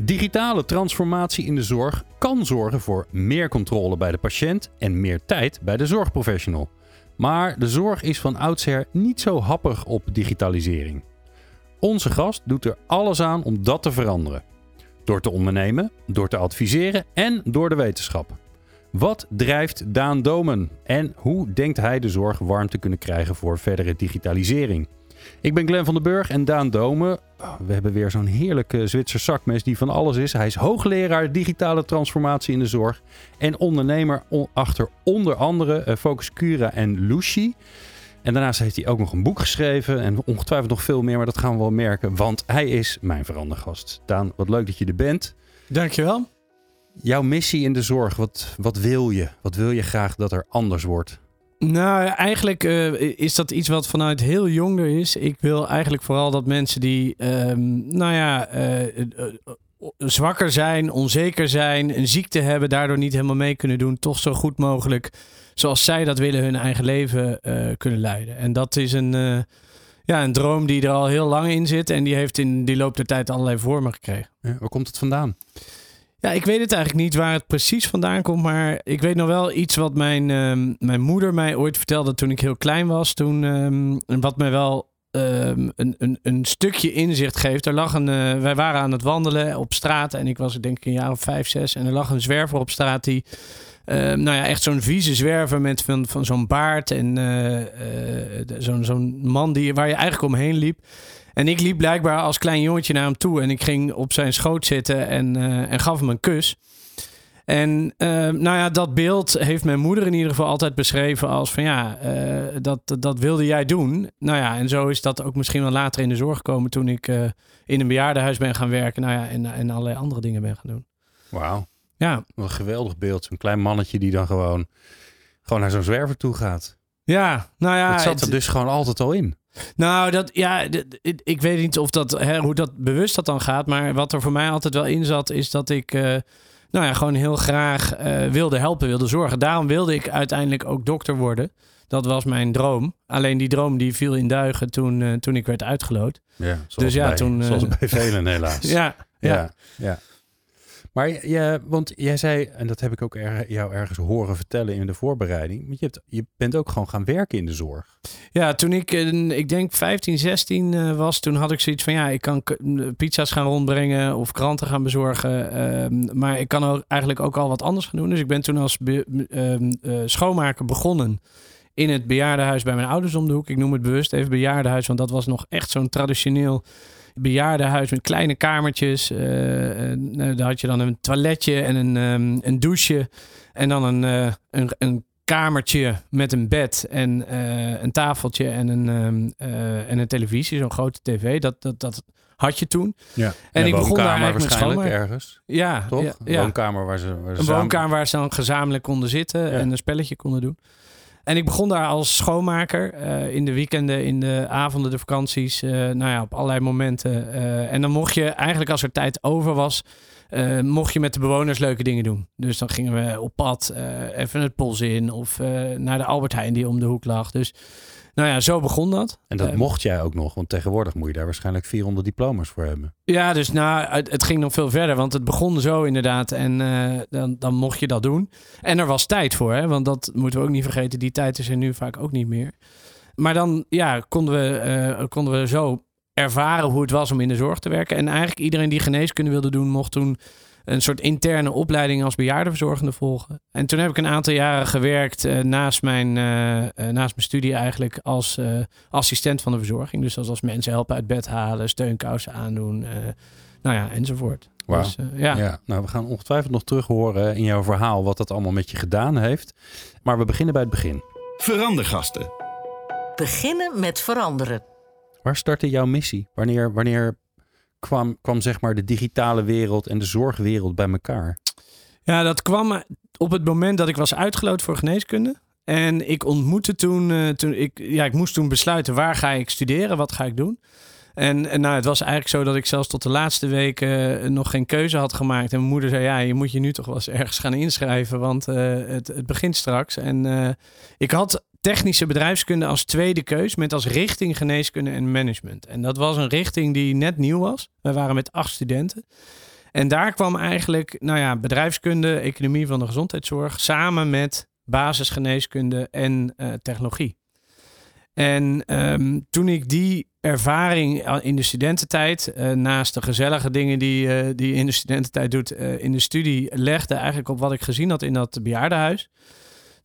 Digitale transformatie in de zorg kan zorgen voor meer controle bij de patiënt en meer tijd bij de zorgprofessional. Maar de zorg is van oudsher niet zo happig op digitalisering. Onze gast doet er alles aan om dat te veranderen. Door te ondernemen, door te adviseren en door de wetenschap. Wat drijft Daan Domen en hoe denkt hij de zorg warm te kunnen krijgen voor verdere digitalisering? Ik ben Glenn van den Burg en Daan Domen. Oh, we hebben weer zo'n heerlijke Zwitser zakmes die van alles is. Hij is hoogleraar digitale transformatie in de zorg en ondernemer achter onder andere uh, Focus Cura en Lucy. En daarnaast heeft hij ook nog een boek geschreven en ongetwijfeld nog veel meer, maar dat gaan we wel merken, want hij is mijn verandergast. Daan, wat leuk dat je er bent. Dankjewel. Jouw missie in de zorg, wat, wat wil je? Wat wil je graag dat er anders wordt? Nou, eigenlijk uh, is dat iets wat vanuit heel jong er is. Ik wil eigenlijk vooral dat mensen die, um, nou ja, uh, uh, zwakker zijn, onzeker zijn, een ziekte hebben, daardoor niet helemaal mee kunnen doen, toch zo goed mogelijk, zoals zij dat willen, hun eigen leven kunnen leiden. En dat is een, ja, een droom die er al heel lang in zit en die heeft in die loop der tijd allerlei vormen gekregen. Ja, waar komt het vandaan? Ja, ik weet het eigenlijk niet waar het precies vandaan komt. Maar ik weet nog wel iets wat mijn, uh, mijn moeder mij ooit vertelde toen ik heel klein was. Toen, um, wat mij wel um, een, een, een stukje inzicht geeft. Er lag een, uh, wij waren aan het wandelen op straat. En ik was denk ik een jaar of vijf, zes. En er lag een zwerver op straat die... Nou ja, echt zo'n vieze zwerver met van, van zo'n baard en uh, zo'n zo'n man die, waar je eigenlijk omheen liep. En ik liep blijkbaar als klein jongetje naar hem toe en ik ging op zijn schoot zitten en, uh, en gaf hem een kus. En uh, nou ja, dat beeld heeft mijn moeder in ieder geval altijd beschreven als van ja, uh, dat, dat wilde jij doen. Nou ja, en zo is dat ook misschien wel later in de zorg gekomen toen ik in een bejaardenhuis ben gaan werken. Nou ja, en, en allerlei andere dingen ben gaan doen. Wauw. Ja. Wat een geweldig beeld. Zo'n klein mannetje die dan gewoon, gewoon naar zo'n zwerver toe gaat. Ja, nou ja. Het zat er dus gewoon altijd al in. Nou, dat, ja, ik weet niet of dat, hè, hoe dat bewust dat dan gaat. Maar wat er voor mij altijd wel in zat, is dat ik uh, nou ja, gewoon heel graag uh, wilde helpen, wilde zorgen. Daarom wilde ik uiteindelijk ook dokter worden. Dat was mijn droom. Alleen die droom die viel in duigen toen, uh, toen ik werd uitgeloot. Ja, dus ja, bij, toen. Zoals bij velen helaas. ja, ja, ja. ja. Maar je, want jij zei, en dat heb ik ook jou ergens horen vertellen in de voorbereiding, je, hebt, je bent ook gewoon gaan werken in de zorg. Ja, toen ik, ik denk 15, 16 was, toen had ik zoiets van, ja, ik kan pizza's gaan rondbrengen of kranten gaan bezorgen, uh, maar ik kan ook eigenlijk ook al wat anders gaan doen. Dus ik ben toen als be, uh, schoonmaker begonnen in het bejaardenhuis bij mijn ouders om de hoek. Ik noem het bewust even bejaardenhuis, want dat was nog echt zo'n traditioneel bejaardenhuis met kleine kamertjes. Uh, uh, daar had je dan een toiletje en een, um, een douche. En dan een, uh, een, een, kamertje met een bed en een tafeltje en een, um, en een televisie, zo'n grote tv. Dat, dat, dat had je toen. Ja. En, ik begon daar eigenlijk met ergens. Ja, toch? Ja, een woonkamer waar ze, waar ze een woonkamer waar ze dan gezamenlijk konden zitten ja. en een spelletje konden doen. En ik begon daar als schoonmaker uh, in de weekenden, in de avonden, de vakanties. Uh, nou ja, op allerlei momenten. Uh, en dan mocht je eigenlijk als er tijd over was, mocht je met de bewoners leuke dingen doen. Dus dan gingen we op pad, even het pols in of naar de Albert Heijn die om de hoek lag. Dus nou ja, zo begon dat. En dat mocht jij ook nog, want tegenwoordig moet je daar waarschijnlijk 400 diploma's voor hebben. Ja, dus nou, het, het ging nog veel verder, want het begon zo inderdaad en uh, dan, dan mocht je dat doen. En er was tijd voor, hè, want dat moeten we ook niet vergeten, die tijd is er nu vaak ook niet meer. Maar dan ja, konden, we, uh, konden we zo ervaren hoe het was om in de zorg te werken. En eigenlijk iedereen die geneeskunde wilde doen, mocht toen een soort interne opleiding als bejaardenverzorgende volgen. En toen heb ik een aantal jaren gewerkt uh, naast, mijn, uh, uh, naast mijn studie eigenlijk als assistent van de verzorging. Dus als, als mensen helpen uit bed halen, steunkousen aandoen, nou ja, enzovoort. Wow. Dus, ja. ja. Nou, we gaan ongetwijfeld nog terug horen in jouw verhaal wat dat allemaal met je gedaan heeft. Maar we beginnen bij het begin. Verandergasten. Beginnen met veranderen. Waar startte jouw missie? Wanneer, wanneer kwam, kwam zeg maar de digitale wereld en de zorgwereld bij elkaar? Ja, dat kwam op het moment dat ik was uitgeloot voor geneeskunde. En ik ontmoette toen, uh, toen ik, ja, ik moest toen besluiten waar ga ik studeren, wat ga ik doen. En, en nou, het was eigenlijk zo dat ik zelfs tot de laatste weken uh, nog geen keuze had gemaakt. En mijn moeder zei, ja, je moet je nu toch wel eens ergens gaan inschrijven, want uh, het, het begint straks. En ik had technische bedrijfskunde als tweede keus met als richting geneeskunde en management. En dat was een richting die net nieuw was. We waren met acht studenten. En daar kwam eigenlijk, nou ja, bedrijfskunde, economie van de gezondheidszorg samen met basisgeneeskunde en uh, technologie. En um, toen ik die ervaring in de studententijd, uh, naast de gezellige dingen die, uh, die je in de studententijd doet, in de studie legde, eigenlijk op wat ik gezien had in dat bejaardenhuis.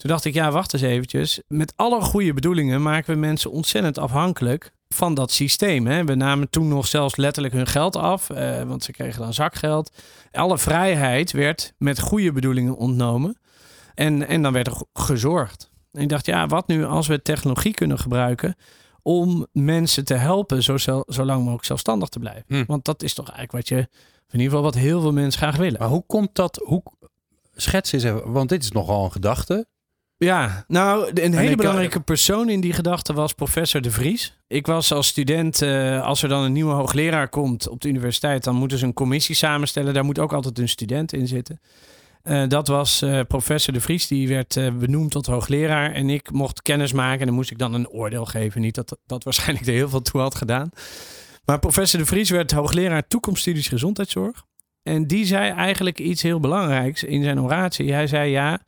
Toen dacht ik, ja, wacht eens eventjes. Met alle goede bedoelingen maken we mensen ontzettend afhankelijk van dat systeem. Hè. We namen toen nog zelfs letterlijk hun geld af, uh, want ze kregen dan zakgeld. Alle vrijheid werd met goede bedoelingen ontnomen. En, en dan werd er gezorgd. En ik dacht, ja, wat nu als we technologie kunnen gebruiken om mensen te helpen zo, zo lang mogelijk zelfstandig te blijven? Hm. Want dat is toch eigenlijk wat je, in ieder geval wat heel veel mensen graag willen. Maar hoe komt dat, hoe, schets eens even, want dit is nogal een gedachte. Ja, nou, een hele belangrijke persoon in die gedachte was professor De Vries. Ik was als student, uh, als er dan een nieuwe hoogleraar komt op de universiteit, dan moeten ze een commissie samenstellen. Daar moet ook altijd een student in zitten. Uh, dat was uh, professor De Vries, die werd benoemd tot hoogleraar. En ik mocht kennis maken en dan moest ik dan een oordeel geven. Niet dat dat waarschijnlijk er heel veel toe had gedaan. Maar professor De Vries werd hoogleraar toekomststudies gezondheidszorg. En die zei eigenlijk iets heel belangrijks in zijn oratie. Hij zei ja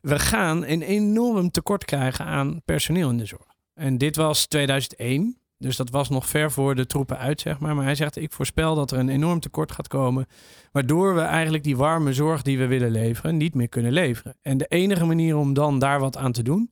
we gaan een enorm tekort krijgen aan personeel in de zorg. En dit was 2001, dus dat was nog ver voor de troepen uit, zeg maar. Maar hij zegt, ik voorspel dat er een enorm tekort gaat komen, waardoor we eigenlijk die warme zorg die we willen leveren, niet meer kunnen leveren. En de enige manier om dan daar wat aan te doen,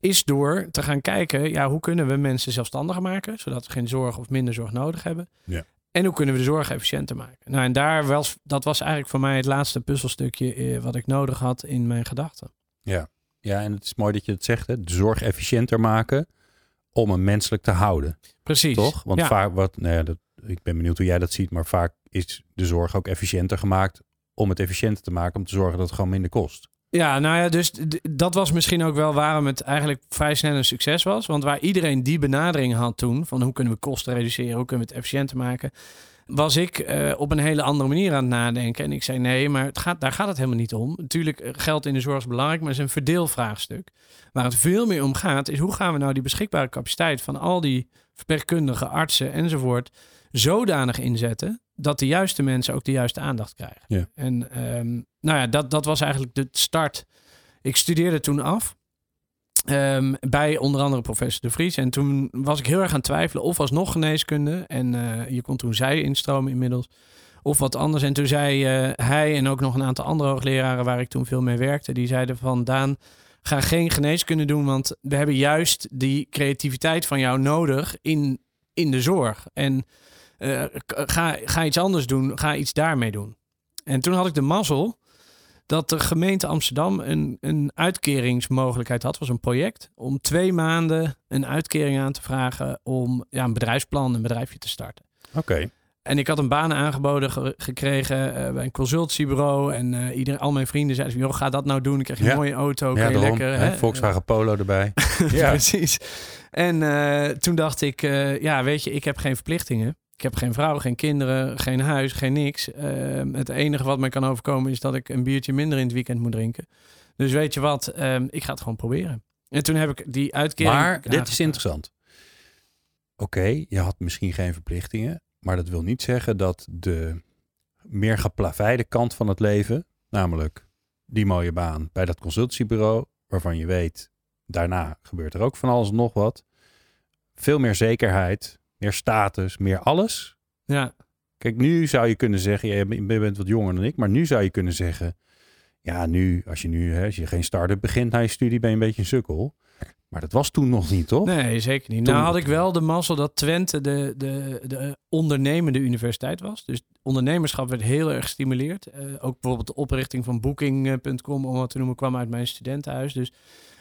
is door te gaan kijken, ja, hoe kunnen we mensen zelfstandiger maken, zodat we geen zorg of minder zorg nodig hebben. Ja. En hoe kunnen we de zorg efficiënter maken? Nou, en daar was, dat was eigenlijk voor mij het laatste puzzelstukje eh, wat ik nodig had in mijn gedachten. Ja. ja, en het is mooi dat je het zegt, hè? de zorg efficiënter maken om hem menselijk te houden. Precies. Toch? Want vaak, wat, nou ja, dat, ik ben benieuwd hoe jij dat ziet, maar vaak is de zorg ook efficiënter gemaakt om het efficiënter te maken, om te zorgen dat het gewoon minder kost. Ja, nou ja, dus dat was misschien ook wel waarom het eigenlijk vrij snel een succes was. Want waar iedereen die benadering had toen, van hoe kunnen we kosten reduceren, hoe kunnen we het efficiënter maken, was ik uh, op een hele andere manier aan het nadenken. En ik zei nee, maar het gaat, daar gaat het helemaal niet om. Natuurlijk, eh, geld in de zorg is belangrijk, maar het is een verdeelvraagstuk. Waar het veel meer om gaat, is hoe gaan we nou die beschikbare capaciteit van al die verpleegkundigen, artsen enzovoort zodanig inzetten dat de juiste mensen ook de juiste aandacht krijgen. Ja. En um, nou ja, dat, dat was eigenlijk de start. Ik studeerde toen af. Um, bij onder andere professor De Vries. En toen was ik heel erg aan het twijfelen of alsnog geneeskunde. En uh, je kon toen zij instromen inmiddels. Of wat anders. En toen zei uh, hij en ook nog een aantal andere hoogleraren waar ik toen veel mee werkte. Die zeiden van Daan, ga geen geneeskunde doen. Want we hebben juist die creativiteit van jou nodig in, in de zorg. En uh, ga, ga iets anders doen. Ga iets daarmee doen. En toen had ik de mazzel dat de gemeente Amsterdam een, een uitkeringsmogelijkheid had. was een project om twee maanden een uitkering aan te vragen om ja, een bedrijfsplan, een bedrijfje te starten. Oké. En ik had een baan aangeboden gekregen uh, bij een consultiebureau. En uh, iedereen, al mijn vrienden zeiden: joh, ga dat nou doen. Ik krijg een mooie auto. Ja, kan lekker, hè? Volkswagen Polo erbij. ja, precies. En uh, toen dacht ik: ja, weet je, ik heb geen verplichtingen. Ik heb geen vrouw, geen kinderen, geen huis, geen niks. Uh, het enige wat mij kan overkomen is dat ik een biertje minder in het weekend moet drinken. Dus weet je wat, uh, ik ga het gewoon proberen. En toen heb ik die uitkering. Maar dit is interessant. Oké, je had misschien geen verplichtingen, maar dat wil niet zeggen dat de meer geplaveide kant van het leven, namelijk die mooie baan bij dat consultiebureau, waarvan je weet, daarna gebeurt er ook van alles en nog wat. Veel meer zekerheid, meer status, meer alles. Ja. Kijk, nu zou je kunnen zeggen, je bent wat jonger dan ik, maar nu zou je kunnen zeggen, ja, nu, als je nu, hè, als je geen start-up begint na je studie, ben je een beetje een sukkel. Maar dat was toen nog niet, toch? Nee, zeker niet. Toen... Nou had ik wel de mazzel dat Twente de, de, de ondernemende universiteit was. Dus ondernemerschap werd heel erg gestimuleerd. Uh, ook bijvoorbeeld de oprichting van Booking.com, om wat te noemen, kwam uit mijn studentenhuis. Dus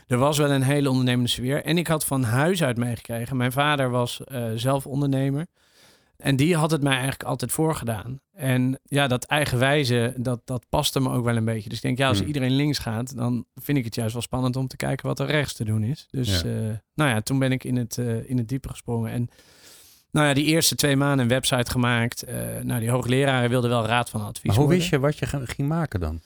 er was wel een hele ondernemende sfeer. En ik had van huis uit meegekregen. Mijn vader was uh, zelf ondernemer. en die had het mij eigenlijk altijd voorgedaan. En ja, dat eigenwijze, dat, dat paste me ook wel een beetje. Dus ik denk, ja, als Hmm. iedereen links gaat, dan vind ik het juist wel spannend om te kijken wat er rechts te doen is. Dus Ja. eh, nou ja, toen ben ik in het, eh, in het diepe gesprongen. En nou ja, die eerste twee maanden een website gemaakt. Nou, die hoogleraren wilden wel raad van advies. Maar hoe worden. wist je wat je ging maken dan?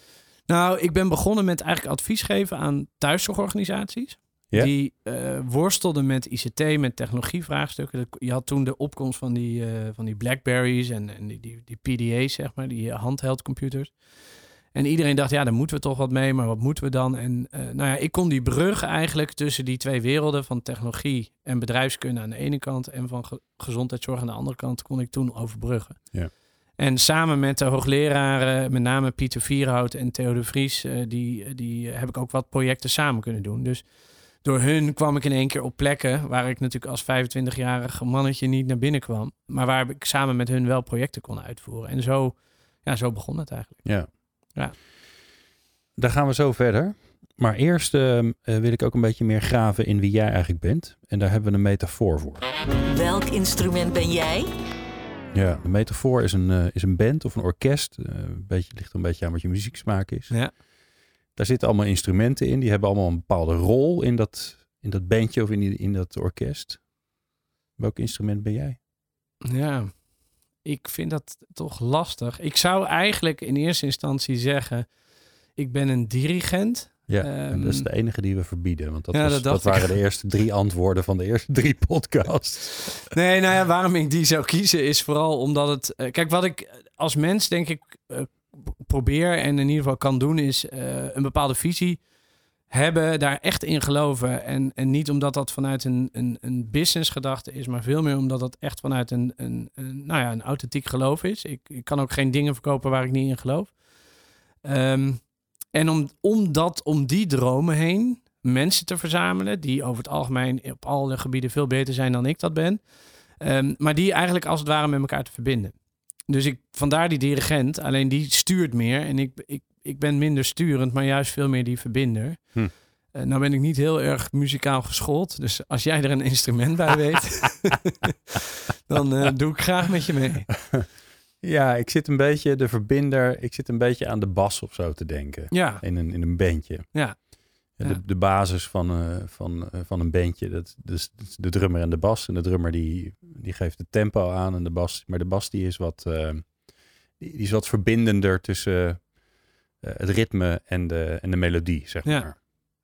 Nou, ik ben begonnen met eigenlijk advies geven aan thuiszorgorganisaties. Die eh, worstelden met ICT, met technologievraagstukken. Je had toen de opkomst van die, eh, van die Blackberries en, en die, die, die PDA's, zeg maar, die handheld computers. En iedereen dacht, ja, daar moeten we toch wat mee, maar wat moeten we dan? En eh, nou ja, ik kon die brug eigenlijk tussen die twee werelden van technologie en bedrijfskunde aan de ene kant en van ge- gezondheidszorg aan de andere kant, kon ik toen overbruggen. Ja. En samen met de hoogleraren, met name Pieter Vierhout en Theo de Vries, eh, die, die heb ik ook wat projecten samen kunnen doen. Dus door hun kwam ik in één keer op plekken waar ik natuurlijk als 25-jarig mannetje niet naar binnen kwam. Maar waar ik samen met hun wel projecten kon uitvoeren. En zo, ja, zo begon het eigenlijk. Ja. Ja. Daar gaan we zo verder. Maar eerst ehm, eh, wil ik ook een beetje meer graven in wie jij eigenlijk bent. En daar hebben we een metafoor voor. Welk instrument ben jij? Ja, de metafoor is een, eh, is een band of een orkest. Eh, een beetje, ligt een beetje aan wat je muzieksmaak is. Ja. Daar zitten allemaal instrumenten in. Die hebben allemaal een bepaalde rol in dat, in dat bandje of in, die, in dat orkest. Welk instrument ben jij? Ja, ik vind dat toch lastig. Ik zou eigenlijk in eerste instantie zeggen, ik ben een dirigent. Ja, en dat is Ehm, de enige die we verbieden. Want dat, ja, was- dat dat, dacht ik. waren de eerste drie antwoorden van de eerste drie podcasts. Nee, nou ja, waarom ik die zou kiezen is vooral omdat het... eh, kijk, wat ik als mens denk ik eh, probeer en in ieder geval kan doen... is eh, een bepaalde visie hebben, daar echt in geloven. En, en niet omdat dat vanuit een, een, een business gedachte is... maar veel meer omdat dat echt vanuit een, een, een, nou ja, een authentiek geloof is. Ik, ik kan ook geen dingen verkopen waar ik niet in geloof. Ehm, en om, om, dat, om die dromen heen mensen te verzamelen... die over het algemeen op alle gebieden veel beter zijn dan ik dat ben... Ehm, maar die eigenlijk als het ware met elkaar te verbinden. Dus ik, vandaar die dirigent, alleen die stuurt meer. En ik, ik, ik ben minder sturend, maar juist veel meer die verbinder. Hm. Eh, nou ben ik niet heel erg muzikaal geschoold. Dus als jij er een instrument bij weet, dan eh, doe ik graag met je mee. Ja, ik zit een beetje de verbinder. Ik zit een beetje aan de bas of zo te denken. Ja, In een, in een bandje. Ja. De, de basis van, eh, van, eh, van een bandje, dat, is de drummer en de bas. En de drummer die, die geeft het tempo aan en de bas, maar de bas die is wat, eh, die, die is wat verbindender tussen het ritme en de, en de melodie, zeg Ja. maar.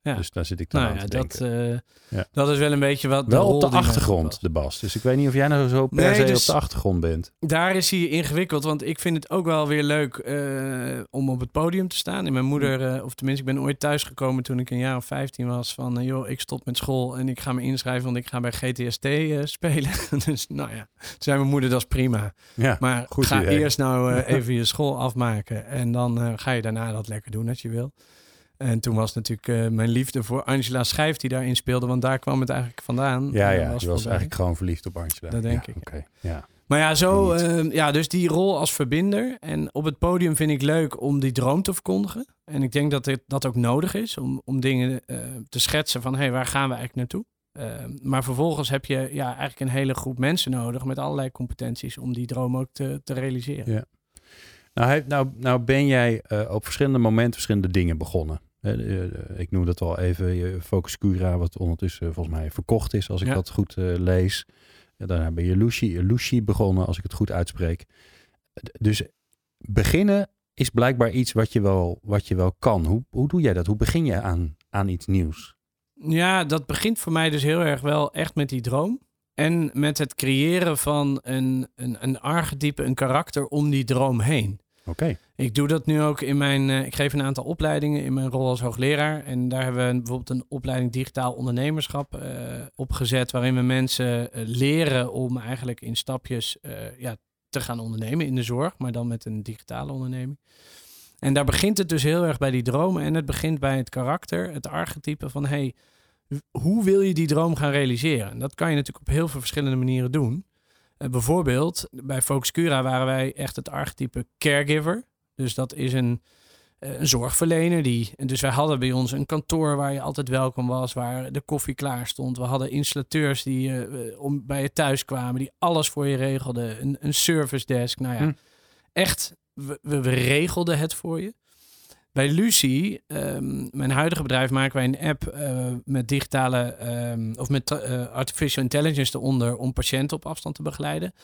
Ja. Dus daar zit ik dan nou aan ja, te dat, denken. eh, Ja. dat is wel een beetje wat. Wel op de achtergrond, de bas. Dus ik weet niet of jij nou zo per Nee, se dus- op de achtergrond bent. Daar is hij ingewikkeld, want ik vind het ook wel weer leuk eh, om op het podium te staan. En mijn moeder, eh, of tenminste, ik ben ooit thuisgekomen toen ik een jaar of 15 was. Van joh, ik stop met school en ik ga me inschrijven, want ik ga bij GTST spelen. dus nou ja, toen zei mijn moeder, dat is prima. Ja, Maar goed ga idee. eerst nou even je school afmaken. En dan ga je daarna dat lekker doen als je wil. En toen was natuurlijk eh, mijn liefde voor Angela Schijf die daarin speelde. Want daar kwam het eigenlijk vandaan. ja, Eh, ja. je was voorbij. eigenlijk gewoon verliefd op Angela. Dat denk Ja, ik, Oké, ja. Maar ja, zo, eh, ja, dus die rol als verbinder. En op het podium vind ik leuk om die droom te verkondigen. En ik denk dat dit, dat ook nodig is om, om dingen eh, te schetsen van, hé, hey, waar gaan we eigenlijk naartoe? Eh, maar vervolgens heb je ja, eigenlijk een hele groep mensen nodig met allerlei competenties om die droom ook te, te realiseren. Ja. Nou, nou, nou ben jij eh, op verschillende momenten verschillende dingen begonnen. Eh, eh, eh, ik noem dat al even Focus Cura, wat ondertussen volgens mij verkocht is, als ik Ja. dat goed lees. Daarna ben je Lucy, Lucy begonnen, als ik het goed uitspreek. Dus beginnen is blijkbaar iets wat je wel, wat je wel kan. Hoe, hoe doe jij dat? Hoe begin je aan, aan iets nieuws? Ja, dat begint voor mij dus heel erg wel echt met die droom. En met het creëren van een, een, een archetype, een karakter om die droom heen. Oké. Ik doe dat nu ook in mijn. eh, ik geef een aantal opleidingen in mijn rol als hoogleraar. En daar hebben we bijvoorbeeld een opleiding digitaal ondernemerschap eh, opgezet. Waarin we mensen eh, leren om eigenlijk in stapjes ja, te gaan ondernemen in de zorg. Maar dan met een digitale onderneming. En daar begint het dus heel erg bij die dromen. En het begint bij het karakter, het archetype van hey, hoe wil je die droom gaan realiseren? En dat kan je natuurlijk op heel veel verschillende manieren doen. Eh, bijvoorbeeld, bij Focus Cura waren wij echt het archetype caregiver. Dus dat is een, eh, een zorgverlener. Die, en dus wij hadden bij ons een kantoor waar je altijd welkom was, waar de koffie klaar stond. We hadden installateurs die eh, om, bij je thuis kwamen, die alles voor je regelden. Een, een service desk. Nou ja, Hm. echt, we, we, we regelden het voor je. Bij Lucy, ehm, mijn huidige bedrijf, maken wij een app eh, met digitale ehm, of met eh, artificial intelligence eronder om patiënten op afstand te begeleiden.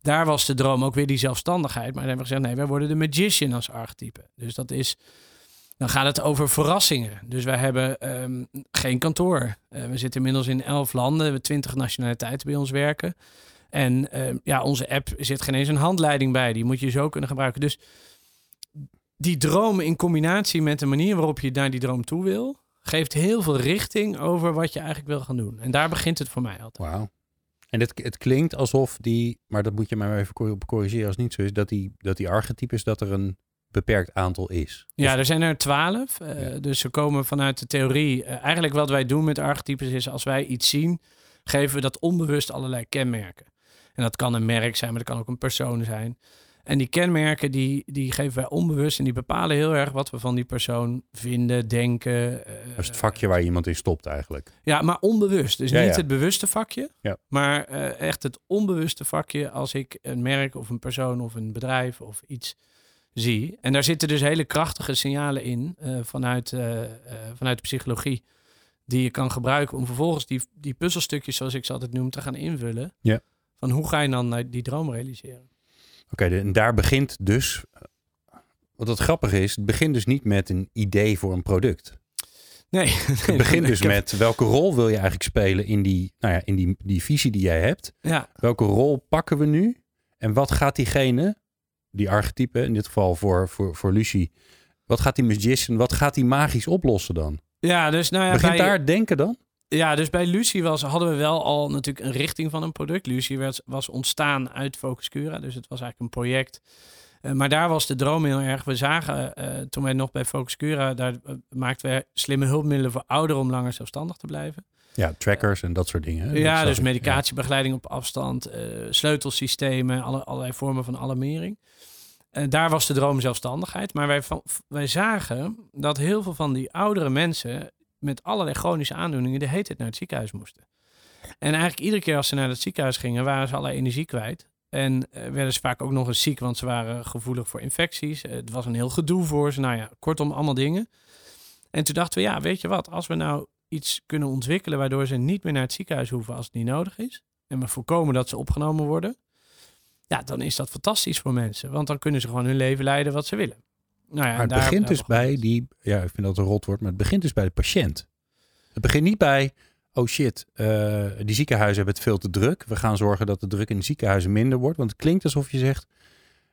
Daar was de droom ook weer die zelfstandigheid. Maar dan hebben we gezegd, nee, wij worden de magician als archetype. Dus dat is, dan gaat het over verrassingen. Dus wij hebben ehm, geen kantoor. Eh, we zitten inmiddels in elf landen. We twintig nationaliteiten bij ons werken. En ja, onze app zit geen eens een handleiding bij. Die moet je zo kunnen gebruiken. Dus die droom in combinatie met de manier waarop je naar die droom toe wil, geeft heel veel richting over wat je eigenlijk wil gaan doen. En daar begint het voor mij altijd. Wauw. En het, het klinkt alsof die, maar dat moet je mij maar even cor- corrigeren als het niet zo is, dat die, dat die archetypes, dat er een beperkt aantal is. Ja, er zijn er twaalf. eh, Ja. Dus ze komen vanuit de theorie. eh, eigenlijk wat wij doen met archetypes is als wij iets zien, geven we dat onbewust allerlei kenmerken. En dat kan een merk zijn, maar dat kan ook een persoon zijn. En die kenmerken die, die geven wij onbewust en die bepalen heel erg wat we van die persoon vinden, denken. eh, dat is het vakje waar iemand in stopt eigenlijk. Ja, maar onbewust. Dus Ja, niet ja. het bewuste vakje, Ja. maar eh, echt het onbewuste vakje als ik een merk of een persoon of een bedrijf of iets zie. En daar zitten dus hele krachtige signalen in eh, vanuit, vanuit de psychologie. Die je kan gebruiken om vervolgens die, die puzzelstukjes, zoals ik ze altijd noem, te gaan invullen. Ja. Van hoe ga je dan die droom realiseren? Oké, en daar begint dus, wat het grappige is, het begint dus niet met een idee voor een product. Nee, Het begint dus met welke rol wil je eigenlijk spelen in die, nou ja, in die, die visie die jij hebt. Ja, Welke rol pakken we nu? En wat gaat diegene, die archetype, in dit geval voor, voor, voor Lucie, wat gaat die magician, wat gaat die magisch oplossen dan? ja dus nou ja, Begint bij- daar denken dan? Ja, dus bij Lucie was, hadden we wel al natuurlijk een richting van een product. Lucie werd, was ontstaan uit Focus Cura, dus het was eigenlijk een project. Eh, maar daar was de droom heel erg. We zagen eh, toen wij nog bij Focus Cura, daar eh, maakten we slimme hulpmiddelen voor ouderen om langer zelfstandig te blijven. Ja, trackers en dat soort dingen. Dat ja, dus ik, medicatiebegeleiding op afstand, sleutelsystemen, alle, allerlei vormen van alarmering. En daar was de droom zelfstandigheid. Maar wij, wij zagen dat heel veel van die oudere mensen met allerlei chronische aandoeningen de heet het naar het ziekenhuis moesten. En eigenlijk iedere keer als ze naar het ziekenhuis gingen, waren ze alle energie kwijt. En eh, werden ze vaak ook nog eens ziek, want ze waren gevoelig voor infecties. Eh, het was een heel gedoe voor ze. Nou ja, kortom, allemaal dingen. En toen dachten we, ja, weet je wat, als we nou iets kunnen ontwikkelen waardoor ze niet meer naar het ziekenhuis hoeven als het niet nodig is. En we voorkomen dat ze opgenomen worden. Ja, dan is dat fantastisch voor mensen. Want dan kunnen ze gewoon hun leven leiden wat ze willen. Nou ja, Maar het daar- begint daar dus bij het. die, ja, ik vind dat een rot woord, maar het begint dus bij de patiënt. Het begint niet bij, oh shit, eh, die ziekenhuizen hebben het veel te druk. We gaan zorgen dat de druk in de ziekenhuizen minder wordt. Want het klinkt alsof je zegt,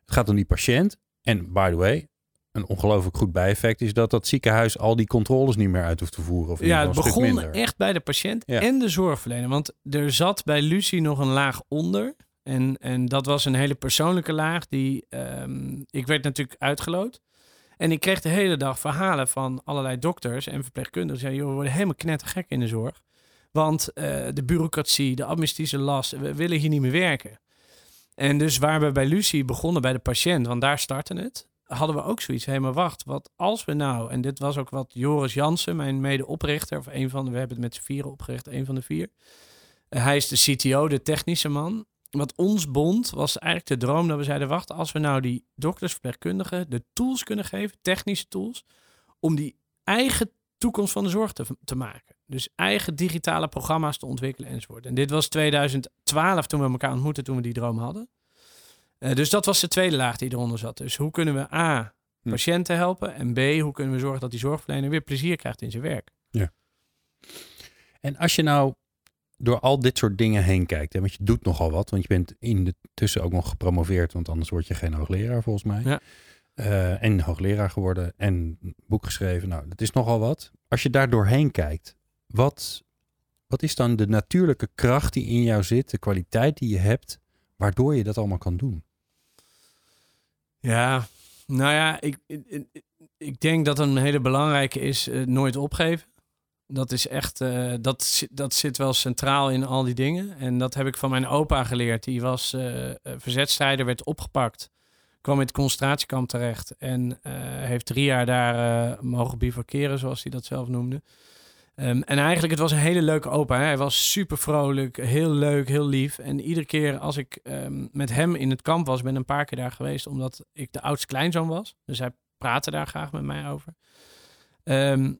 het gaat om die patiënt. En by the way, een ongelooflijk goed bijeffect is dat dat ziekenhuis al die controles niet meer uit hoeft te voeren. Of Ja, het begon echt bij de patiënt Ja. en de zorgverlener. Want er zat bij Lucie nog een laag onder. En, en dat was een hele persoonlijke laag. Die, ehm, ik werd natuurlijk uitgeloot. En ik kreeg de hele dag verhalen van allerlei dokters en verpleegkundigen. Zeiden, joh, we worden helemaal knettergek in de zorg. Want eh, de bureaucratie, de administratieve last, we willen hier niet meer werken. En dus waar we bij Lucie begonnen bij de patiënt, want daar startte het, hadden we ook zoiets. Hé, maar wacht, wat als we nou, en dit was ook wat Joris Jansen, mijn medeoprichter, of een van de, we hebben het met z'n vieren opgericht, een van de vier. Hij is de CTO, de technische man. Wat ons bond was eigenlijk de droom dat we zeiden, wacht, als we nou die dokters, verpleegkundigen de tools kunnen geven, technische tools, om die eigen toekomst van de zorg te, te maken. Dus eigen digitale programma's te ontwikkelen enzovoort. En dit was 2012 toen we elkaar ontmoetten, toen we die droom hadden. Eh, dus dat was de tweede laag die eronder zat. Dus hoe kunnen we A, Hm. patiënten helpen en B, hoe kunnen we zorgen dat die zorgverlener weer plezier krijgt in zijn werk. En als je nou door al dit soort dingen heen kijkt, hè, want je doet nogal wat, want je bent in de tussen ook nog gepromoveerd, want anders word je geen hoogleraar volgens mij. Ja. Eh, en hoogleraar geworden en boek geschreven. Nou, dat is nogal wat. Als je daar doorheen kijkt, wat, wat is dan de natuurlijke kracht die in jou zit, de kwaliteit die je hebt, waardoor je dat allemaal kan doen? Ja, nou ja, ik, ik, ik denk dat een hele belangrijke is eh, nooit opgeven. Dat is echt, eh, dat, dat zit wel centraal in al die dingen. En dat heb ik van mijn opa geleerd. Die was eh, verzetstrijder, werd opgepakt kwam in het concentratiekamp terecht en heeft drie jaar daar uh, mogen bivakeren, zoals hij dat zelf noemde. Um, en eigenlijk, het was een hele leuke opa. Hè? Hij was super vrolijk, heel leuk, heel lief. En iedere keer als ik um, met hem in het kamp was, ben een paar keer daar geweest, omdat ik de oudste kleinzoon was. Dus hij praatte daar graag met mij over. Um,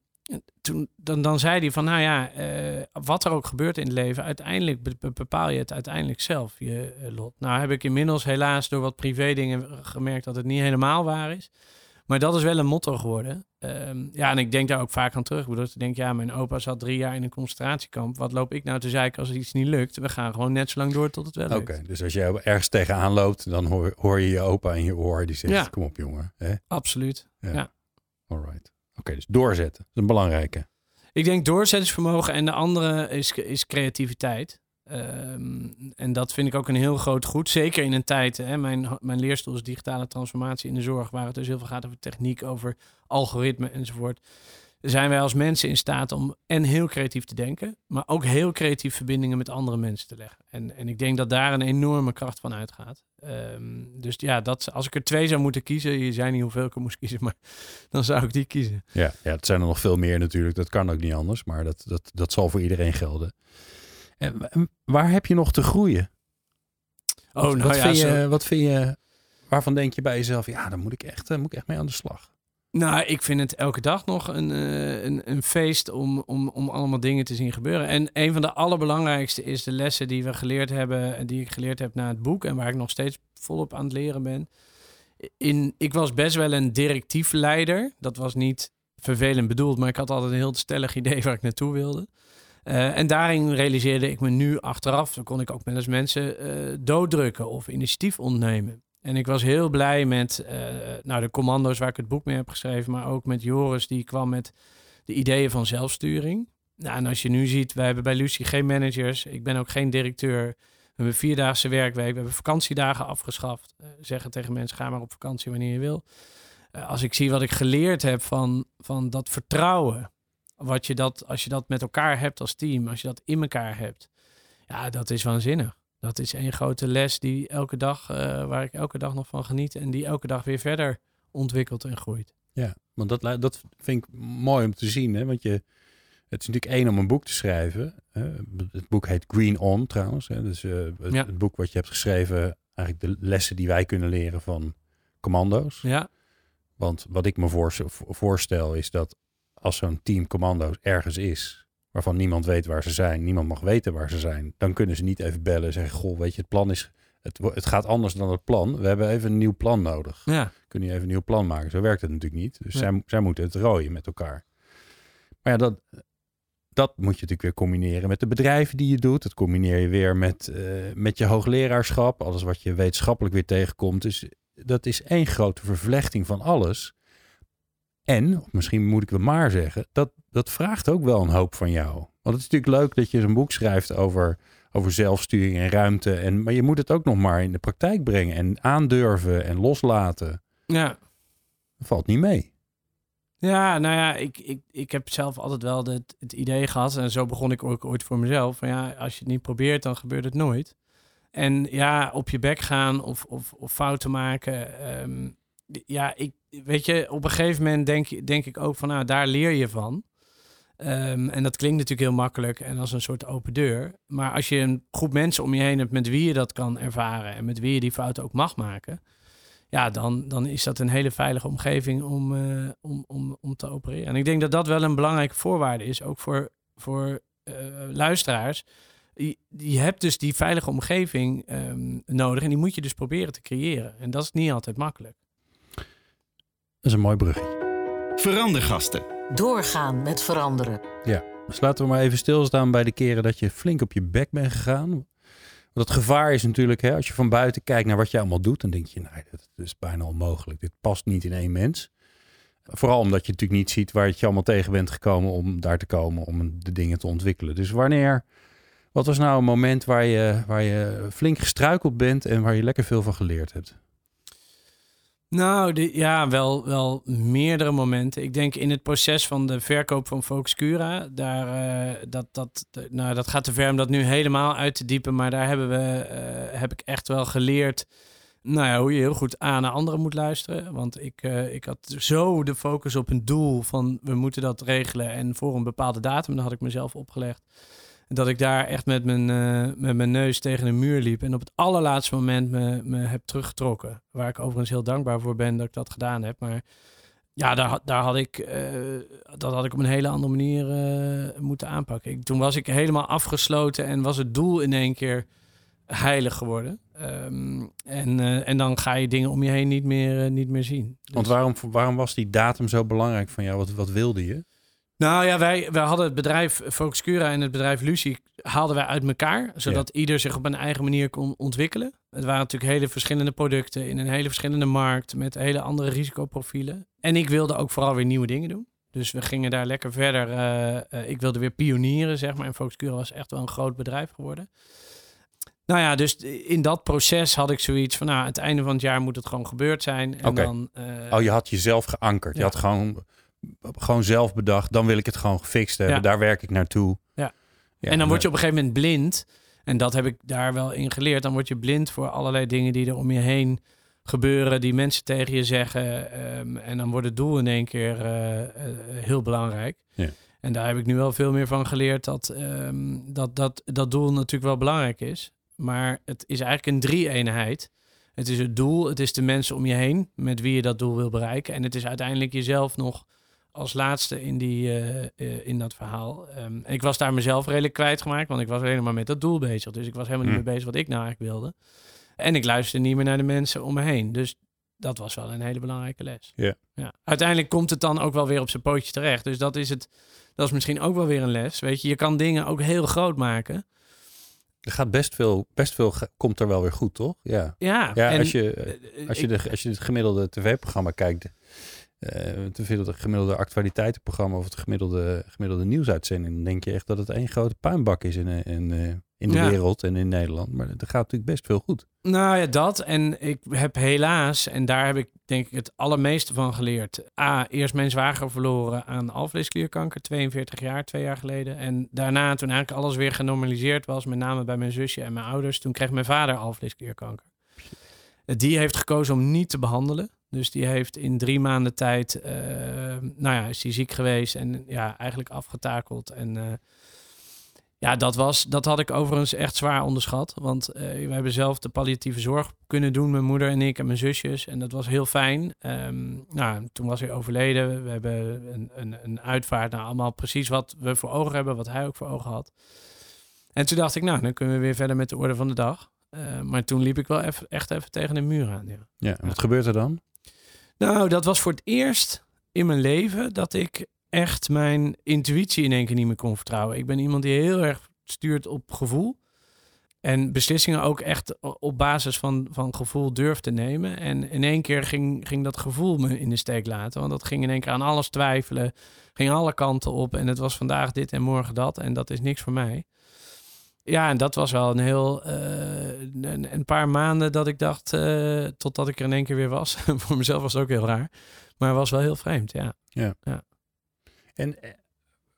toen, dan, dan zei hij van, nou ja, uh, wat er ook gebeurt in het leven, uiteindelijk bepaal je het uiteindelijk zelf, je uh, lot. Nou heb ik inmiddels helaas door wat privé dingen gemerkt dat het niet helemaal waar is. Maar dat is wel een motto geworden. Um, ja, en ik denk daar ook vaak aan terug. Ik bedoel, ik denk, ja, mijn opa zat drie jaar in een concentratiekamp. Wat loop ik nou te zeiken als iets niet lukt? We gaan gewoon net zo lang door tot het wel lukt. Oké, dus als jij ergens tegenaan loopt, dan hoor, hoor, je je opa in je oor. Die zegt, Ja. kom op jongen. Hè? Absoluut. Ja. Ja. All right. Oké, dus doorzetten. Dat is een belangrijke. Ik denk doorzettingsvermogen en de andere is, is creativiteit. Ehm, en dat vind ik ook een heel groot goed. Zeker in een tijd, hè, mijn, mijn leerstoel is digitale transformatie in de zorg, waar het dus heel veel gaat over techniek, over algoritme enzovoort. Zijn wij als mensen in staat om en heel creatief te denken, maar ook heel creatief verbindingen met andere mensen te leggen. En, en ik denk dat daar een enorme kracht van uitgaat. Ehm, dus ja, dat, als ik er twee zou moeten kiezen, je zei niet hoeveel ik er moest kiezen, maar dan zou ik die kiezen. Ja, ja, het zijn er nog veel meer natuurlijk. Dat kan ook niet anders, maar dat, dat, dat zal voor iedereen gelden. En waar heb je nog te groeien? Oh, wat, nou wat ja, vind zo- je, wat vind je, waarvan denk je bij jezelf, ja, daar moet ik echt, daar moet ik echt mee aan de slag. Nou, ik vind het elke dag nog een, eh, een, een feest om, om, om allemaal dingen te zien gebeuren. En een van de allerbelangrijkste is de lessen die we geleerd hebben, en die ik geleerd heb na het boek en waar ik nog steeds volop aan het leren ben. In, ik was best wel een directief leider. Dat was niet vervelend bedoeld, maar ik had altijd een heel stellig idee waar ik naartoe wilde. Eh, en daarin realiseerde ik me nu achteraf, dan kon ik ook wel eens mensen eh, dooddrukken of initiatief ontnemen. En ik was heel blij met eh, nou, de commando's waar ik het boek mee heb geschreven, maar ook met Joris, die kwam met de ideeën van zelfsturing. Nou, en als je nu ziet, wij hebben bij Lucie geen managers, ik ben ook geen directeur. We hebben vierdaagse werkweek, we hebben vakantiedagen afgeschaft. Eh, zeggen tegen mensen, ga maar op vakantie wanneer je wil. Eh, als ik zie wat ik geleerd heb van, van dat vertrouwen, wat je dat, als je dat met elkaar hebt als team, als je dat in elkaar hebt, ja, dat is waanzinnig. Dat is één grote les die elke dag, eh, waar ik elke dag nog van geniet en die elke dag weer verder ontwikkelt en groeit. Ja, want dat, dat vind ik mooi om te zien. Hè? Want je, het is natuurlijk één om een boek te schrijven. Hè? Het boek heet Green On trouwens. Hè? Dus eh, het, Ja. het boek wat je hebt geschreven, eigenlijk de lessen die wij kunnen leren van commando's. Ja, Want wat ik me voorst- voorstel is dat als zo'n team commando's ergens is, waarvan niemand weet waar ze zijn, niemand mag weten waar ze zijn, dan kunnen ze niet even bellen en zeggen, goh, weet je, het plan is, het, het gaat anders dan het plan. We hebben even een nieuw plan nodig. ja, Kun je even een nieuw plan maken? Zo werkt het natuurlijk niet. Dus Ja. zij, zij moeten het rooien met elkaar. Maar ja, dat, dat moet je natuurlijk weer combineren met de bedrijven die je doet. Dat combineer je weer met, eh, met je hoogleraarschap. Alles wat je wetenschappelijk weer tegenkomt. Dus dat is één grote vervlechting van alles. En, misschien moet ik wel maar zeggen, dat, dat vraagt ook wel een hoop van jou. Want het is natuurlijk leuk dat je zo'n boek schrijft over, over zelfsturing en ruimte. En, maar je moet het ook nog maar in de praktijk brengen en aandurven en loslaten. ja. Dat valt niet mee. Ja, nou ja, ik, ik, ik heb zelf altijd wel het, het idee gehad, en zo begon ik ook ooit voor mezelf, van ja, als je het niet probeert, dan gebeurt het nooit. En ja, op je bek gaan of, of, of fouten maken. ehm, ja, ik, weet je, op een gegeven moment denk, denk ik ook van, nou, daar leer je van. Ehm, en dat klinkt natuurlijk heel makkelijk en als een soort open deur. Maar als je een groep mensen om je heen hebt met wie je dat kan ervaren en met wie je die fouten ook mag maken, ja, dan, dan is dat een hele veilige omgeving om, eh, om, om, om te opereren. En ik denk dat dat wel een belangrijke voorwaarde is, ook voor, voor eh, luisteraars. Je, je hebt dus die veilige omgeving ehm, nodig en die moet je dus proberen te creëren. En dat is niet altijd makkelijk. Dat is een mooi bruggetje. Verandergasten. Doorgaan met veranderen. Dus laten we maar even stilstaan bij de keren dat je flink op je bek bent gegaan. Want het gevaar is natuurlijk, hè, als je van buiten kijkt naar wat je allemaal doet, dan denk je, nee, dat is bijna onmogelijk. Dit past niet in één mens. Vooral omdat je natuurlijk niet ziet waar je allemaal tegen bent gekomen om daar te komen, om de dingen te ontwikkelen. Dus wanneer, wat was nou een moment waar je, waar je flink gestruikeld bent en waar je lekker veel van geleerd hebt? Nou, ja, wel, wel meerdere momenten. Ik denk in het proces van de verkoop van Focus Cura, daar, eh, dat, dat, nou, dat gaat te ver om dat nu helemaal uit te diepen. Maar daar hebben we, eh, heb ik echt wel geleerd Nou ja, hoe je heel goed aan naar anderen moet luisteren. Want ik, uh, ik had zo de focus op een doel van we moeten dat regelen en voor een bepaalde datum. Dat had ik mezelf opgelegd. Dat ik daar echt met mijn, uh, met mijn neus tegen een muur liep. En op het allerlaatste moment me, me heb teruggetrokken. Waar ik overigens heel dankbaar voor ben dat ik dat gedaan heb. Maar ja, daar, daar had ik, uh, dat had ik op een hele andere manier moeten aanpakken. Ik, toen was ik helemaal afgesloten en was het doel in één keer heilig geworden. Um, en, uh, en dan ga je dingen om je heen niet meer, niet meer zien. Dus... Want waarom, waarom was die datum zo belangrijk van jou? Wat, wat wilde je? Nou ja, wij, wij hadden het bedrijf Focus Cura en het bedrijf Lucie haalden wij uit elkaar, zodat ja. ieder zich op een eigen manier kon ontwikkelen. Het waren natuurlijk hele verschillende producten in een hele verschillende markt met hele andere risicoprofielen. En ik wilde ook vooral weer nieuwe dingen doen. Dus we gingen daar lekker verder. Uh, ik wilde weer pionieren, zeg maar. En Focus Cura was echt wel een groot bedrijf geworden. Nou ja, dus in dat proces had ik zoiets van, nou, aan het einde van het jaar moet het gewoon gebeurd zijn. En okay. dan, uh, oh, je had jezelf geankerd. Ja. Je had gewoon, gewoon zelf bedacht, dan wil ik het gewoon gefixt hebben. Ja. Daar werk ik naartoe. Ja. ja en dan word je op een gegeven moment blind. En dat heb ik daar wel in geleerd. Dan word je blind voor allerlei dingen die er om je heen gebeuren, die mensen tegen je zeggen. Um, en dan wordt het doel in één keer uh, uh, heel belangrijk. Ja. En daar heb ik nu wel veel meer van geleerd dat, um, dat, dat dat doel natuurlijk wel belangrijk is. Maar het is eigenlijk een drie-eenheid. Het is het doel, het is de mensen om je heen met wie je dat doel wil bereiken. En het is uiteindelijk jezelf nog als laatste in, die, uh, uh, in dat verhaal. Um, ik was daar mezelf redelijk kwijtgemaakt, want ik was helemaal met dat doel bezig. Dus ik was helemaal Mm. niet meer bezig wat ik nou eigenlijk wilde. En ik luisterde niet meer naar de mensen om me heen. Dus dat was wel een hele belangrijke les. Ja. Ja. Uiteindelijk komt het dan ook wel weer op zijn pootje terecht. Dus dat is, het, dat is misschien ook wel weer een les. Weet je, je kan dingen ook heel groot maken. Er gaat best veel, best veel komt er wel weer goed, toch? Ja. Ja, Ja, en, als je, eh, als je, de, als je het gemiddelde tv-programma kijkt, eh, het gemiddelde, gemiddelde actualiteitenprogramma of het gemiddelde, gemiddelde nieuwsuitzending, dan denk je echt dat het één grote puinbak is in, eh, in, eh, in de Ja. wereld en in Nederland. Maar er gaat natuurlijk best veel goed. Nou ja, dat. En ik heb helaas, en daar heb ik denk ik het allermeeste van geleerd. A, eerst mijn zwager verloren aan alvleesklierkanker, 42 jaar, twee jaar geleden. En daarna, toen eigenlijk alles weer genormaliseerd was, met name bij mijn zusje en mijn ouders, toen kreeg mijn vader alvleesklierkanker. Die heeft gekozen om niet te behandelen. Dus die heeft in drie maanden tijd, eh, nou ja, is die ziek geweest en ja, eigenlijk afgetakeld. En eh, ja, dat, was, dat had ik overigens echt zwaar onderschat. Want eh, we hebben zelf de palliatieve zorg kunnen doen, mijn moeder en ik en mijn zusjes. En dat was heel fijn. Ehm, nou, toen was hij overleden. We hebben een, een, een uitvaart. Nou, allemaal precies wat we voor ogen hebben, wat hij ook voor ogen had. En toen dacht ik, nou, dan kunnen we weer verder met de orde van de dag. Maar toen liep ik wel even, echt even tegen de muur aan. Ja. Ja, en wat gebeurt er dan? Nou, dat was voor het eerst in mijn leven dat ik echt mijn intuïtie in één keer niet meer kon vertrouwen. Ik ben iemand die heel erg stuurt op gevoel. En beslissingen ook echt op basis van, van gevoel durft te nemen. En in één keer ging, ging dat gevoel me in de steek laten. Want dat ging in één keer aan alles twijfelen. Ging alle kanten op. En het was vandaag dit en morgen dat. En dat is niks voor mij. Ja, en dat was wel een heel... eh, een, een paar maanden dat ik dacht... eh, totdat ik er in één keer weer was. voor mezelf was het ook heel raar. Maar het was wel heel vreemd, ja. En eh,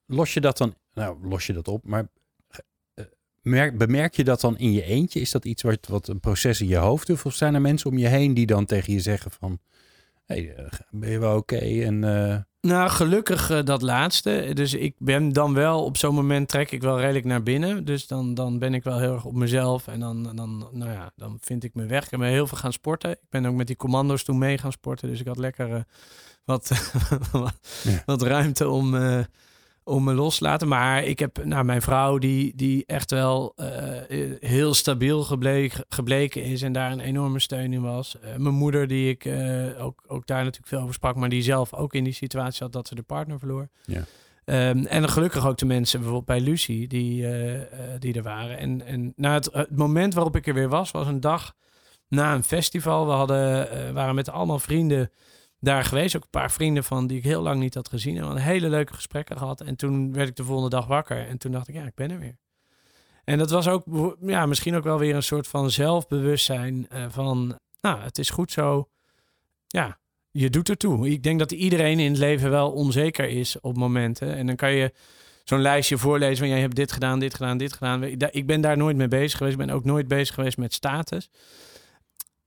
los je dat dan, nou los je dat op, maar merk, bemerk je dat dan in je eentje? Is dat iets wat, wat een proces in je hoofd doet? Of zijn er mensen om je heen die dan tegen je zeggen van, hey, ben je wel oké? En eh, Nou, gelukkig eh, dat laatste. Dus ik ben dan wel op zo'n moment trek ik wel redelijk naar binnen. Dus dan, dan ben ik wel heel erg op mezelf. En dan, dan, nou ja, dan vind ik mijn weg. Ik ben heel veel gaan sporten. Ik ben ook met die commando's toen mee gaan sporten. Dus ik had lekker eh, wat, Ja. wat ruimte om, eh, om me los te laten. Maar ik heb nou, mijn vrouw die, die echt wel eh, heel stabiel gebleken, gebleken is. En daar een enorme steun in was. Eh, mijn moeder die ik eh, ook, ook daar natuurlijk veel over sprak. Maar die zelf ook in die situatie zat dat ze de partner verloor. Ja. Ehm, en gelukkig ook de mensen bijvoorbeeld bij Lucie die, die er waren. En, en na het, het moment waarop ik er weer was, was een dag na een festival. We hadden, waren met allemaal vrienden daar geweest. Ook een paar vrienden van die ik heel lang niet had gezien. En we hadden hele leuke gesprekken gehad. En toen werd ik de volgende dag wakker. En toen dacht ik, ja, ik ben er weer. En dat was ook, ja, misschien ook wel weer een soort van zelfbewustzijn eh, van, nou, het is goed zo. Ja, je doet ertoe. Ik denk dat iedereen in het leven wel onzeker is op momenten. En dan kan je zo'n lijstje voorlezen van, jij hebt dit gedaan, dit gedaan, dit gedaan. Ik ben daar nooit mee bezig geweest. Ik ben ook nooit bezig geweest met status.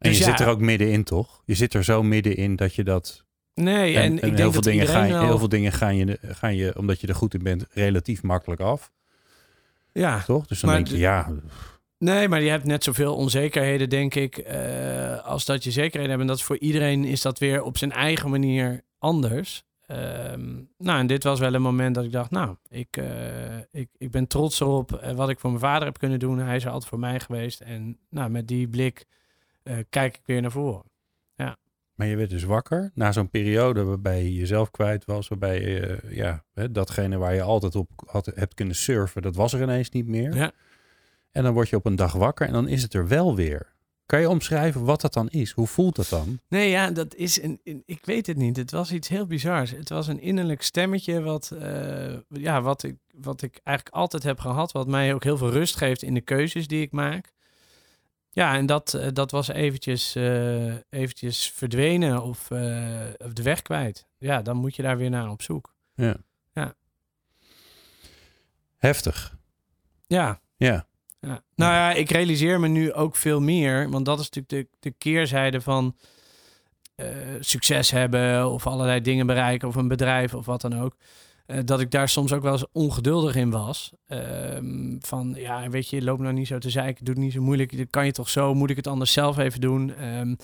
En je ja, zit er ook middenin, toch? Je zit er zo middenin dat je dat... Nee, En, en, en ik denk heel, veel dat dingen ga iedereen je, wel- heel veel dingen gaan je, gaan je, omdat je er goed in bent, relatief makkelijk af. Ja, Toch? Dus dan denk je, ja, Nee, maar je hebt net zoveel onzekerheden, denk ik, eh, als dat je zekerheden hebt. En dat is voor iedereen is dat weer op zijn eigen manier anders. Ehm, nou, en dit was wel een moment dat ik dacht, nou, ik, eh, ik, ik ben trots erop eh, wat ik voor mijn vader heb kunnen doen. Hij is er altijd voor mij geweest. En nou, met die blik eh, kijk ik weer naar voren. Maar je werd dus wakker na zo'n periode waarbij je jezelf kwijt was. Waarbij je, eh, ja, hè, datgene waar je altijd op had, hebt kunnen surfen, dat was er ineens niet meer. Ja. En dan word je op een dag wakker en dan is het er wel weer. Kan je omschrijven wat dat dan is? Hoe voelt dat dan? Nee, ja, dat is een, een- Ik weet het niet. Het was iets heel bizars. Het was een innerlijk stemmetje wat, eh, ja, wat, ik, wat ik eigenlijk altijd heb gehad. Wat mij ook heel veel rust geeft in de keuzes die ik maak. Ja, en dat, eh, dat was eventjes, eh, eventjes verdwenen of, eh, of de weg kwijt. Ja, dan moet je daar weer naar op zoek. Ja. Ja. Heftig. Ja, Ja. Ja. Nou ja, ik realiseer me nu ook veel meer, want dat is natuurlijk de, de keerzijde van succes hebben of allerlei dingen bereiken of een bedrijf of wat dan ook. Eh, dat ik daar soms ook wel eens ongeduldig in was. Ehm, van ja, weet je, loop nou niet zo te zeiken, doe het niet zo moeilijk. Kan je toch zo, moet ik het anders zelf even doen? Ehm,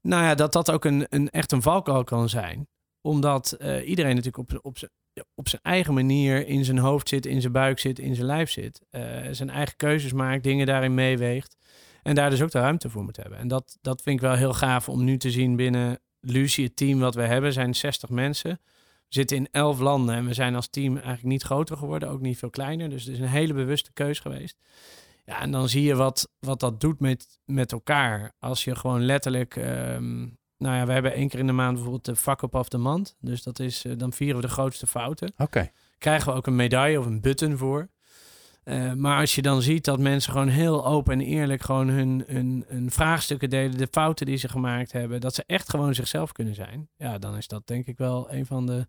nou ja, dat dat ook een, een echt een valkuil kan zijn. Omdat eh, iedereen natuurlijk op, op zijn op zijn eigen manier in zijn hoofd zit, in zijn buik zit, in zijn lijf zit. Eh, zijn eigen keuzes maakt, dingen daarin meeweegt. En daar dus ook de ruimte voor moet hebben. En dat, dat vind ik wel heel gaaf om nu te zien binnen Lucie, het team wat we hebben, zijn 60 mensen. We zitten in 11 landen en we zijn als team eigenlijk niet groter geworden, ook niet veel kleiner. Dus het is een hele bewuste keus geweest. Ja, en dan zie je wat, wat dat doet met, met elkaar. Als je gewoon letterlijk ehm, nou ja, we hebben één keer in de maand bijvoorbeeld de fuck up of the month. Dus dat is, eh, dan vieren we de grootste fouten. Oké. Krijgen we ook een medaille of een button voor. Eh, maar als je dan ziet dat mensen gewoon heel open en eerlijk gewoon hun, hun, hun vraagstukken delen, de fouten die ze gemaakt hebben, dat ze echt gewoon zichzelf kunnen zijn. Ja, dan is dat denk ik wel een van de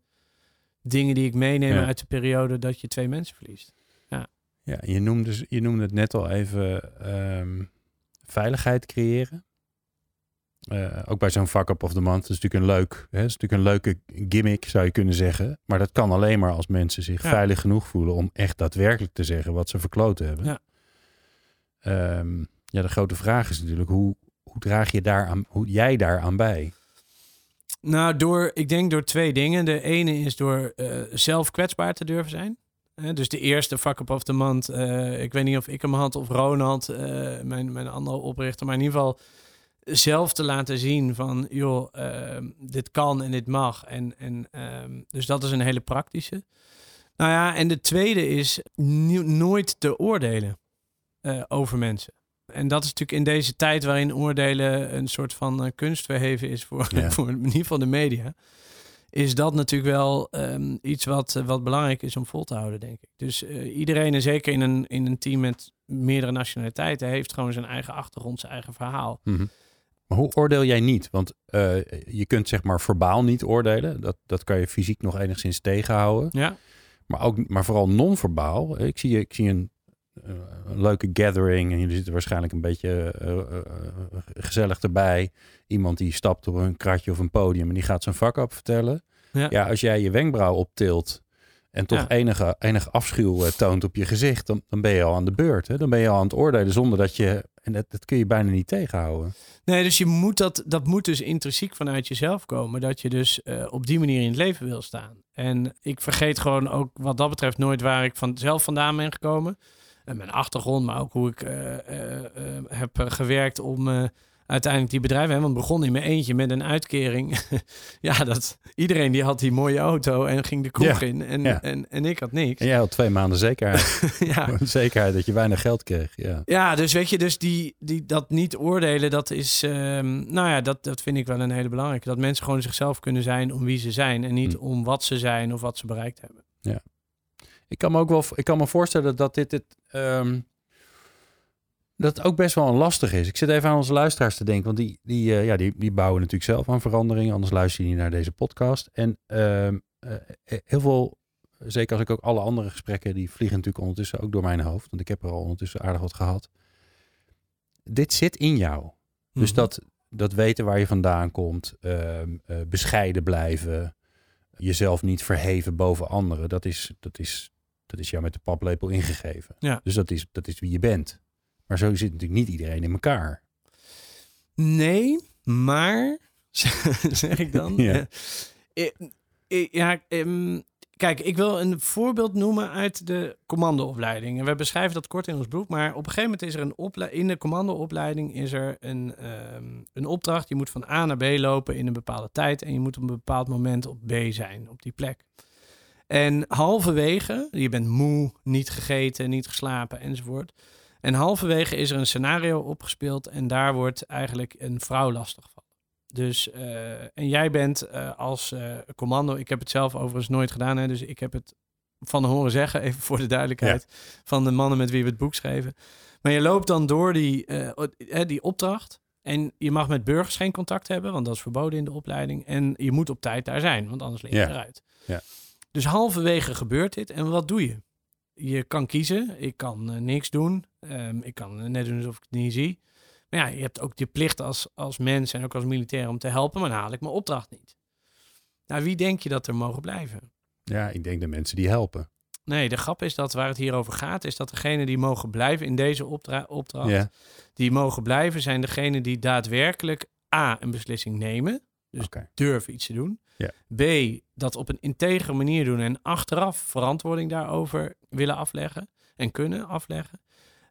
dingen die ik meeneem Ja. uit de periode dat je twee mensen verliest. Ja, je noemde, je noemde het net al even ehm, veiligheid creëren. Eh, ook bij zo'n fuck up of the month is natuurlijk een leuk, hè, is natuurlijk een leuke gimmick zou je kunnen zeggen. Maar dat kan alleen maar als mensen zich Ja. veilig genoeg voelen om echt daadwerkelijk te zeggen wat ze verkloten hebben. Ja. Ehm, ja, de grote vraag is natuurlijk hoe, hoe draag je daar aan, hoe jij daar aan bij? Nou, door, ik denk door twee dingen. De ene is door eh, zelf kwetsbaar te durven zijn. Dus de eerste fuck up of the month. eh, ik weet niet of ik hem had of Ronald, mijn, mijn andere oprichter. Maar in ieder geval zelf te laten zien van... joh, ehm, dit kan en dit mag. En, en, ehm, dus dat is een hele praktische. Nou ja, en de tweede is nooit te oordelen eh, over mensen. En dat is natuurlijk in deze tijd waarin oordelen een soort van eh, kunst verheven is voor, Ja. voor in ieder geval de media. Is dat natuurlijk wel ehm, iets wat, eh, wat belangrijk is om vol te houden, denk ik. Dus iedereen, en zeker in een, in een team met meerdere nationaliteiten, heeft gewoon zijn eigen achtergrond, zijn eigen verhaal. Mhm. Maar hoe oordeel jij niet? Want eh, je kunt zeg maar verbaal niet oordelen. Dat, dat kan je fysiek nog enigszins tegenhouden. Ja, Maar, ook, maar vooral non-verbaal. Ik zie, ik zie een, eh, een leuke gathering en jullie zitten waarschijnlijk een beetje eh, gezellig erbij. Iemand die stapt op een kratje of een podium en die gaat zijn vak op vertellen. Ja. Ja. als jij je wenkbrauw optilt en toch Ja. enige, enige afschuw toont op je gezicht, dan, dan ben je al aan de beurt. Hè? Dan ben je al aan het oordelen zonder dat je... En dat, dat kun je bijna niet tegenhouden. Nee, dus je moet dat, dat moet dus intrinsiek vanuit jezelf komen. Dat je dus eh, op die manier in het leven wil staan. En ik vergeet gewoon ook wat dat betreft nooit waar ik van, zelf vandaan ben gekomen. En mijn achtergrond, maar ook hoe ik eh, eh, heb gewerkt om uiteindelijk die bedrijven... Hè, want begon in mijn eentje met een uitkering. ja, dat, iedereen die had die mooie auto en ging de kroeg Ja, in. En, ja. en, en ik had niks. En jij had twee maanden zekerheid. ja. zekerheid dat je weinig geld kreeg. Ja. Ja, dus weet je, dus die, die, dat niet oordelen, dat is, ehm, nou ja, dat, dat vind ik wel een hele belangrijke. Dat mensen gewoon zichzelf kunnen zijn om wie ze zijn en niet Hm. om wat ze zijn of wat ze bereikt hebben. Ik kan me ook wel ik kan me voorstellen dat dit het. ehm, dat ook best wel een lastig is. Ik zit even aan onze luisteraars te denken, want die, die, eh, ja, die, die bouwen natuurlijk zelf aan veranderingen, anders luister je niet naar deze podcast. En ehm, eh, eh, heel veel, zeker als ik ook alle andere gesprekken, die vliegen natuurlijk ondertussen ook door mijn hoofd, want ik heb er al ondertussen aardig wat gehad. Dit zit in jou. Dus Mhm. dat, dat weten waar je vandaan komt, ehm, eh, bescheiden blijven, jezelf niet verheven boven anderen, dat is, dat is, dat is jou met de paplepel ingegeven. Ja. Dus dat is, dat is wie je bent. Maar zo zit natuurlijk niet iedereen in elkaar. Nee, maar zeg ik dan. Ja. Eh, eh, ja, ehm, kijk, ik wil een voorbeeld noemen uit de commandoopleiding. En we beschrijven dat kort in ons boek, maar op een gegeven moment is er een opleiding in de commandoopleiding is er een, ehm, een opdracht. Je moet van A naar B lopen in een bepaalde tijd en je moet op een bepaald moment op B zijn, op die plek. En halverwege, je bent moe, niet gegeten, niet geslapen enzovoort. En halverwege is er een scenario opgespeeld en daar wordt eigenlijk een vrouw lastiggevallen. Dus, eh, en jij bent eh, als eh, commando, ik heb het zelf overigens nooit gedaan, hè, dus ik heb het van horen zeggen, even voor de duidelijkheid, van de mannen met wie we het boek schreven. Maar je loopt dan door die, die opdracht en je mag met burgers geen contact hebben, want dat is verboden in de opleiding. En je moet op tijd daar zijn, want anders lig je Ja. eruit. Ja. Dus halverwege gebeurt dit en wat doe je? Je kan kiezen, ik kan eh, niks doen, Ehm, ik kan eh, net doen alsof ik het niet zie. Maar ja, je hebt ook je plicht als, als mens en ook als militair om te helpen, maar dan haal ik mijn opdracht niet. Nou, wie denk je dat er mogen blijven? Ja, ik denk de mensen die helpen. Nee, de grap is dat waar het hier over gaat, is dat degenen die mogen blijven in deze opdra- opdracht, die mogen blijven, zijn degenen die daadwerkelijk A, een beslissing nemen, dus oké. durven iets te doen. Ja. B, dat op een integere manier doen en achteraf verantwoording daarover willen afleggen en kunnen afleggen.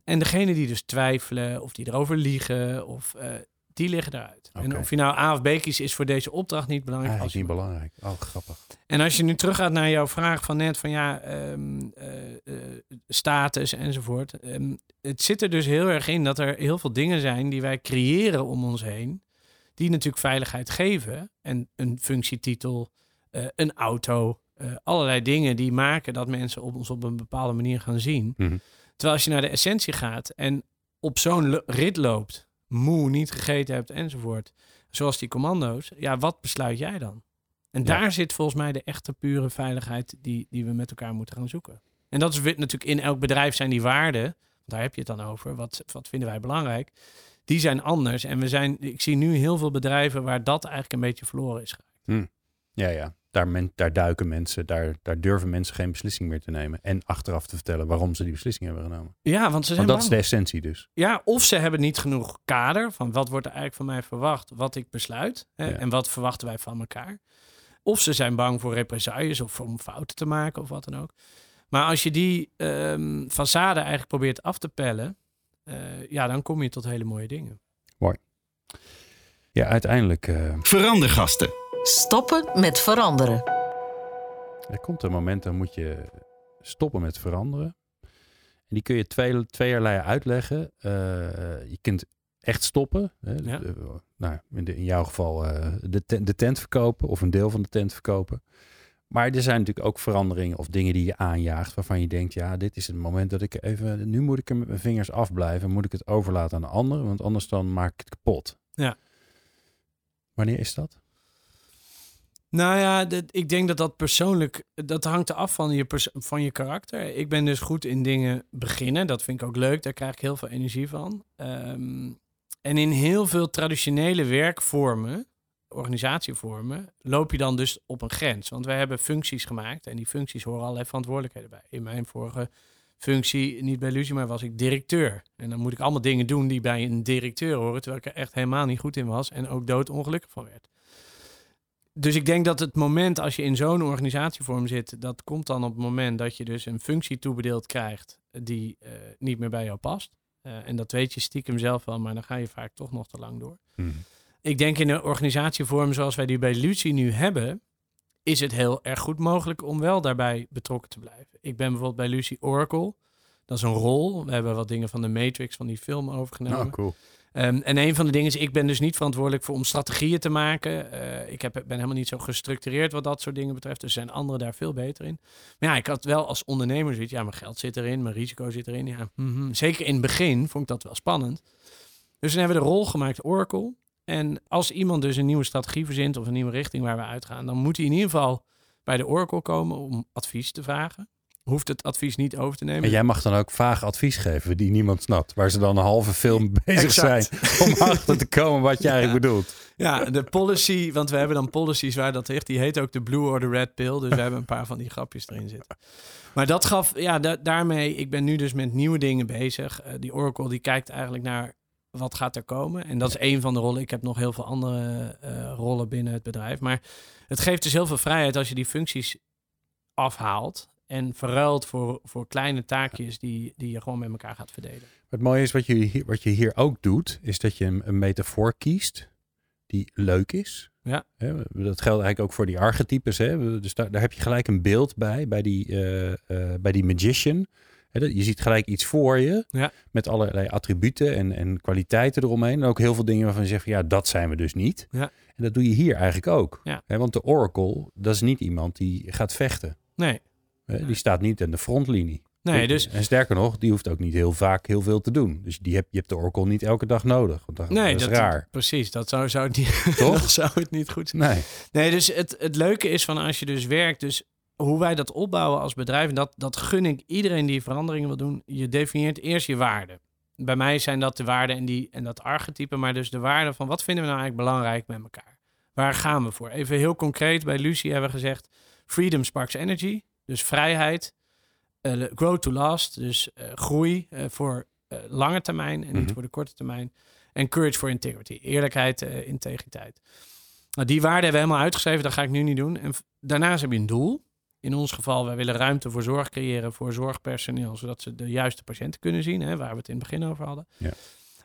En degene die dus twijfelen of die erover liegen, of, eh, die liggen eruit. En of je nou A of B kiest, is voor deze opdracht niet belangrijk. Als is niet je- belangrijk. Oh, grappig. en als je nu teruggaat naar jouw vraag van net van ja, ehm, eh, eh, status enzovoort. Ehm, het zit er dus heel erg in dat er heel veel dingen zijn die wij creëren om ons heen. Die natuurlijk veiligheid geven. En een functietitel, eh, een auto, eh, allerlei dingen die maken dat mensen op ons op een bepaalde manier gaan zien. Mhm. Terwijl als je naar de essentie gaat en op zo'n rit loopt, moe, niet gegeten hebt enzovoort. Zoals die commando's. Ja, wat besluit jij dan? En Ja. daar zit volgens mij de echte pure veiligheid die, die we met elkaar moeten gaan zoeken. En dat is natuurlijk in elk bedrijf zijn die waarden, daar heb je het dan over, wat, wat vinden wij belangrijk, die zijn anders. En we zijn, ik zie nu heel veel bedrijven waar dat eigenlijk een beetje verloren is geraakt. Ja, ja. Daar, men, daar duiken mensen, daar, daar durven mensen geen beslissing meer te nemen. En achteraf te vertellen waarom ze die beslissing hebben genomen. Ja, want ze zijn Want dat is de essentie dus. Ja, of ze hebben niet genoeg kader van wat wordt er eigenlijk van mij verwacht, wat ik besluit hè, Ja. en wat verwachten wij van elkaar. Of ze zijn bang voor represailles of om fouten te maken of wat dan ook. Maar als je die ehm façade eigenlijk probeert af te pellen, eh, ja, dan kom je tot hele mooie dingen. Ja, uiteindelijk eh, Verandergasten. Stoppen met veranderen. er komt een moment, dan moet je stoppen met veranderen. En die kun je twee, tweeërlei uitleggen. Eh, je kunt echt stoppen. Hè, Ja. nou, in, de- in jouw geval eh, de, de tent verkopen of een deel van de tent verkopen. Maar er zijn natuurlijk ook veranderingen of dingen die je aanjaagt waarvan je denkt, ja, dit is het moment dat ik even, nu moet ik er met mijn vingers afblijven, moet ik het overlaten aan de ander, want anders dan maak ik het kapot. Ja. Wanneer is dat? Nou ja, dat- ik denk dat dat persoonlijk, dat hangt er af van je, van je karakter. Ik ben dus goed in dingen beginnen. Dat vind ik ook leuk. Daar krijg ik heel veel energie van. Ehm, en in heel veel traditionele werkvormen, organisatievormen, loop je dan dus op een grens. Want wij hebben functies gemaakt en die functies horen allerlei verantwoordelijkheden bij. In mijn vorige functie, niet bij Lucie, maar was ik directeur. En dan moet ik allemaal dingen doen die bij een directeur horen, terwijl ik er echt helemaal niet goed in was en ook doodongelukkig van werd. Dus ik denk dat het moment als je in zo'n organisatievorm zit, dat komt dan op het moment dat je dus een functie toebedeeld krijgt die eh, niet meer bij jou past. Eh, en dat weet je stiekem zelf wel, maar dan ga je vaak toch nog te lang door. Ik denk in een organisatievorm zoals wij die bij Lucie nu hebben, is het heel erg goed mogelijk om wel daarbij betrokken te blijven. Ik ben bijvoorbeeld bij Lucie Oracle. Dat is een rol. We hebben wat dingen van de Matrix, van die film overgenomen. Oh, cool. Ehm, en een van de dingen is, ik ben dus niet verantwoordelijk voor om strategieën te maken. Eh, ik heb, ben helemaal niet zo gestructureerd wat dat soort dingen betreft. Dus zijn anderen daar veel beter in. Maar ja, ik had wel als ondernemer zoiets. Ja, mijn geld zit erin, mijn risico zit erin. Ja, mhm. Zeker in het begin vond ik dat wel spannend. Dus toen hebben we de rol gemaakt Oracle. En als iemand dus een nieuwe strategie verzint of een nieuwe richting waar we uitgaan, dan moet hij in ieder geval bij de Oracle komen om advies te vragen. hoeft het advies niet over te nemen. En jij mag dan ook vaag advies geven die niemand snapt. Waar ze dan een halve film bezig Exact. zijn om achter te komen wat je eigenlijk bedoelt. Ja, de policy, want we hebben dan policies waar dat ligt. Die heet ook de blue or the red pill. Dus we hebben een paar van die grapjes erin zitten. Maar dat gaf, ja, da- daarmee, ik ben nu dus met nieuwe dingen bezig. Eh, die Oracle die kijkt eigenlijk naar wat gaat er komen. En dat is één van de rollen. Ik heb nog heel veel andere eh, rollen binnen het bedrijf. Maar het geeft dus heel veel vrijheid als je die functies afhaalt. En verruilt voor, voor kleine taakjes die, die je gewoon met elkaar gaat verdelen. Het mooie is wat je hier, wat je hier ook doet, is dat je een, een metafoor kiest die leuk is. Ja. Dat geldt eigenlijk ook voor die archetypes. Hè? Dus daar, daar heb je gelijk een beeld bij, bij die, eh, eh, bij die magician. Je ziet gelijk iets voor je Ja. met allerlei attributen en, en kwaliteiten eromheen. En ook heel veel dingen waarvan je zegt, ja, dat zijn we dus niet. Ja. En dat doe je hier eigenlijk ook. Ja. Want de oracle, dat is niet iemand die gaat vechten. Nee? Die staat niet aan de frontlinie. nee dus En sterker nog, die hoeft ook niet heel vaak heel veel te doen. Dus die heb, je hebt de Oracle niet elke dag nodig. Want dat, nee, dat is dat, raar. precies. Dat zou, zou, het niet, Toch? dat zou het niet goed zijn. Nee. Nee, dus het, het leuke is van als je dus werkt, dus hoe wij dat opbouwen als bedrijf, en dat, dat gun ik iedereen die veranderingen wil doen. Je definieert eerst je waarden. Bij mij zijn dat de waarden en, die, en dat archetype, maar dus de waarden van wat vinden we nou eigenlijk belangrijk met elkaar? Waar gaan we voor? Even heel concreet, bij Lucie hebben we gezegd, freedom sparks energy, dus vrijheid, eh, grow to last, dus eh, groei eh, voor lange termijn en niet Mhm. voor de korte termijn. En courage for integrity, eerlijkheid, integriteit. Nou, die waarden hebben we helemaal uitgeschreven, dat ga ik nu niet doen. En daarnaast heb je een doel. In ons geval, wij willen ruimte voor zorg creëren voor zorgpersoneel, zodat ze de juiste patiënten kunnen zien, hè, waar we het in het begin over hadden. Ja.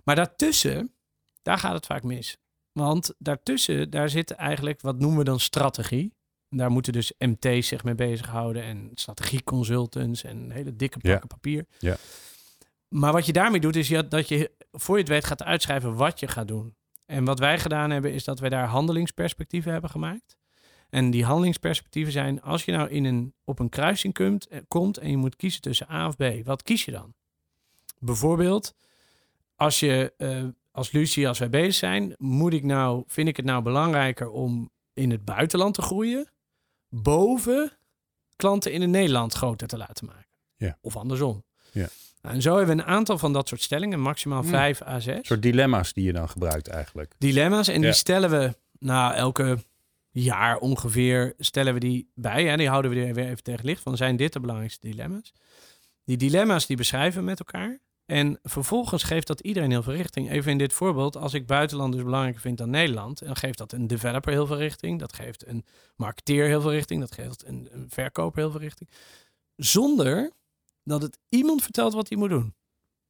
Maar daartussen, daar gaat het vaak mis. Want daartussen, daar zit eigenlijk, wat noemen we dan strategie. Daar moeten dus MT's zich mee bezighouden en strategieconsultants en hele dikke Ja. pakken papier. Ja. Maar wat je daarmee doet, is dat je voor je het weet gaat uitschrijven wat je gaat doen. En wat wij gedaan hebben, is dat wij daar handelingsperspectieven hebben gemaakt. En die handelingsperspectieven zijn, als je nou in een, op een kruising komt, eh, komt en je moet kiezen tussen A of B, wat kies je dan? Bijvoorbeeld, als je eh, als Lucie, als wij bezig zijn, moet ik nou, vind ik het nou belangrijker om in het buitenland te groeien, boven klanten in het Nederland groter te laten maken? Ja. Of andersom. Ja. Nou, en zo hebben we een aantal van dat soort stellingen, maximaal Hmm. vijf à zes Een soort dilemma's die je dan gebruikt eigenlijk. dilemma's. En Ja. die stellen we, nou, elke jaar ongeveer stellen we die bij. Hè? Die houden we er weer even tegen licht van. Zijn dit de belangrijkste dilemma's? Die dilemma's die beschrijven we met elkaar. En vervolgens geeft dat iedereen heel veel richting. Even in dit voorbeeld, als ik buitenland dus belangrijker vind dan Nederland, dan geeft dat een developer heel veel richting. Dat geeft een marketeer heel veel richting. Dat geeft een, een verkoper heel veel richting. Zonder dat het iemand vertelt wat hij moet doen.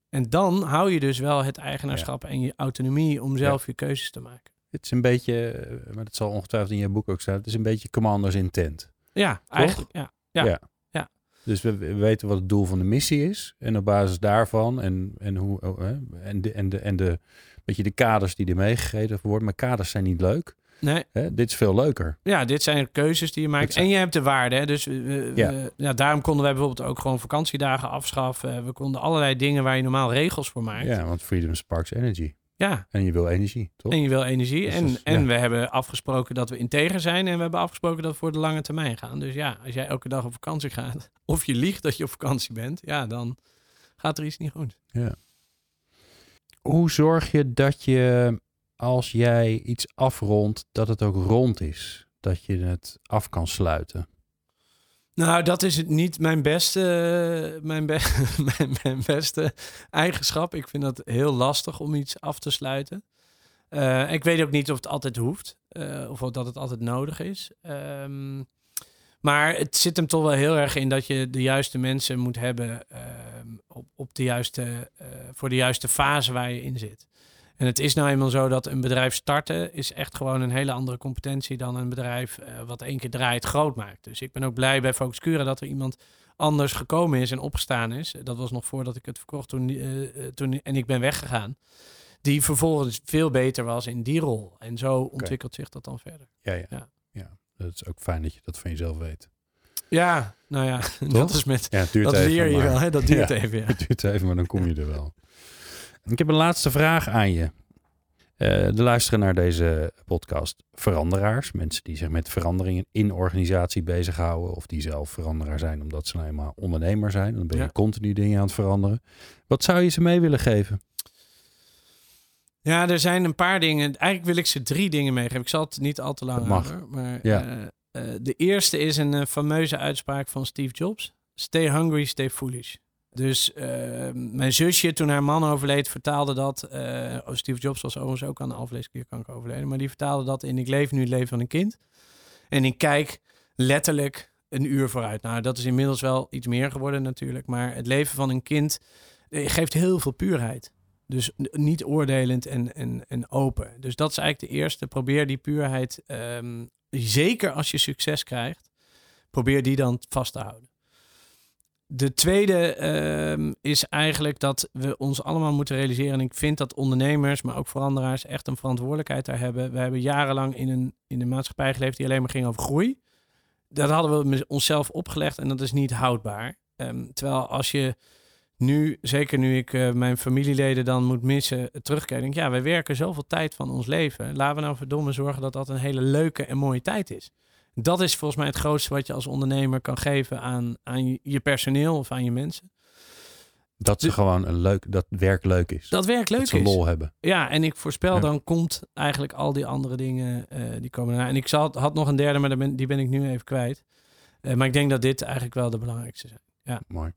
En dan hou je dus wel het eigenaarschap en je autonomie om zelf je keuzes te maken. Het is een beetje, eh, maar dat zal ongetwijfeld in je boek ook staan. Het is een beetje commander's intent. Ja, eigenlijk. Ja. Ja. Ja. Ja. Dus we, we weten wat het doel van de missie is. En op basis daarvan en, en, hoe, oh, en, de, en, de, en de, beetje de kaders die er meegegeven worden. Maar kaders zijn niet leuk. Nee, Hè? Dit is veel leuker. ja, dit zijn keuzes die je maakt. Zijn- En je hebt de waarde. Hè? Dus uh, ja, daarom konden wij bijvoorbeeld ook gewoon vakantiedagen afschaffen. We konden allerlei dingen waar je normaal regels voor maakt. Ja, want freedom sparks energy. Ja, En je wil energie, toch? en je wil energie. Dus en en ja. we hebben afgesproken dat we integer zijn. En we hebben afgesproken dat we voor de lange termijn gaan. Dus ja, als jij elke dag op vakantie gaat. Of je liegt dat je op vakantie bent. Ja, dan gaat er iets niet goed. Hoe zorg je dat je, als jij iets afrondt, dat het ook rond is? Dat je het af kan sluiten? Nou, dat is het niet mijn beste, mijn, be- mijn, mijn beste eigenschap. Ik vind dat heel lastig om iets af te sluiten. Eh, ik weet ook niet of het altijd hoeft. eh, of dat het altijd nodig is. Ehm, maar het zit hem toch wel heel erg in dat je de juiste mensen moet hebben ehm, op, op de juiste, eh, voor de juiste fase waar je in zit. En het is nou eenmaal zo dat een bedrijf starten is echt gewoon een hele andere competentie dan een bedrijf eh, wat één keer draait groot maakt. Dus ik ben ook blij bij Focus Cura dat er iemand anders gekomen is en opgestaan is. Dat was nog voordat ik het verkocht toen, eh, toen, en ik ben weggegaan. Die vervolgens veel beter was in die rol. En zo ontwikkelt zich dat dan verder. Ja, ja. Ja. ja. Dat is ook fijn dat je dat van jezelf weet. Ja, nou ja, dat is met. Ja, Dat leer je maar- wel, hè? Dat duurt Ja. even. Ja. Het duurt even, maar dan kom je er wel. Ik heb een laatste vraag aan je. Eh de luisteren naar deze podcast veranderaars. Mensen die zich met veranderingen in organisatie bezighouden. Of die zelf veranderaar zijn omdat ze nou eenmaal ondernemer zijn. Dan ben je Ja. continu dingen aan het veranderen. Wat zou je ze mee willen geven? Ja, er zijn een paar dingen. Eigenlijk wil ik ze drie dingen meegeven. Ik zal het niet al te lang houden. Maar Ja. eh, eh, de eerste is een fameuze uitspraak van Steve Jobs. Stay hungry, stay foolish. Dus eh, mijn zusje, toen haar man overleed, vertaalde dat. eh, oh, Steve Jobs was overigens ook aan de alvleesklierkanker overleden. Maar die vertaalde dat in Ik leef nu het leven van een kind. En ik kijk letterlijk een uur vooruit. Nou, dat is inmiddels wel iets meer geworden natuurlijk. Maar het leven van een kind eh, geeft heel veel puurheid. Dus niet oordelend en, en, en open. Dus dat is eigenlijk de eerste. Probeer die puurheid, ehm, zeker als je succes krijgt, probeer die dan vast te houden. De tweede ehm, is eigenlijk dat we ons allemaal moeten realiseren. En ik vind dat ondernemers, maar ook veranderaars, echt een verantwoordelijkheid daar hebben. We hebben jarenlang in een, in een maatschappij geleefd die alleen maar ging over groei. Dat hadden we onszelf opgelegd en dat is niet houdbaar. Ehm, terwijl als je nu, zeker nu ik eh, mijn familieleden dan moet missen, eh, terugkijk, denk ja, wij werken zoveel tijd van ons leven. Laten we nou verdomme zorgen dat dat een hele leuke en mooie tijd is. Dat is volgens mij het grootste wat je als ondernemer kan geven aan, aan je- personeel of aan je mensen. Dat ze Dus- gewoon een leuk, dat werk leuk is. Dat werk leuk dat ze is. lol hebben. Ja, en ik voorspel Ja. dan komt eigenlijk al die andere dingen eh, die komen daarna. En ik zal, had nog een derde, maar daar ben, die ben ik nu even kwijt. Eh, maar ik denk dat dit eigenlijk wel de belangrijkste zijn. Mooi.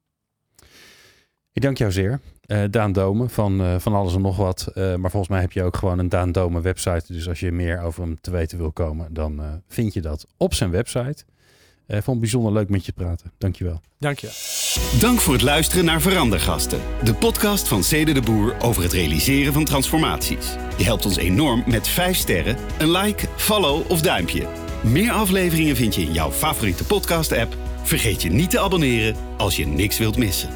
Ik dank jou zeer. Eh, Daan Domen van, eh, van alles en nog wat. Eh, maar volgens mij heb je ook gewoon een Daan Domen website. Dus als je meer over hem te weten wil komen, dan eh, vind je dat op zijn website. Eh vond het bijzonder leuk met je te praten. Dankjewel. Dankjewel. Dank voor het luisteren naar Verandergasten, de podcast van Cede de Boer over het realiseren van transformaties. Je helpt ons enorm met 5 sterren, een like, follow of duimpje. Meer afleveringen vind je in jouw favoriete podcast-app. Vergeet je niet te abonneren als je niks wilt missen.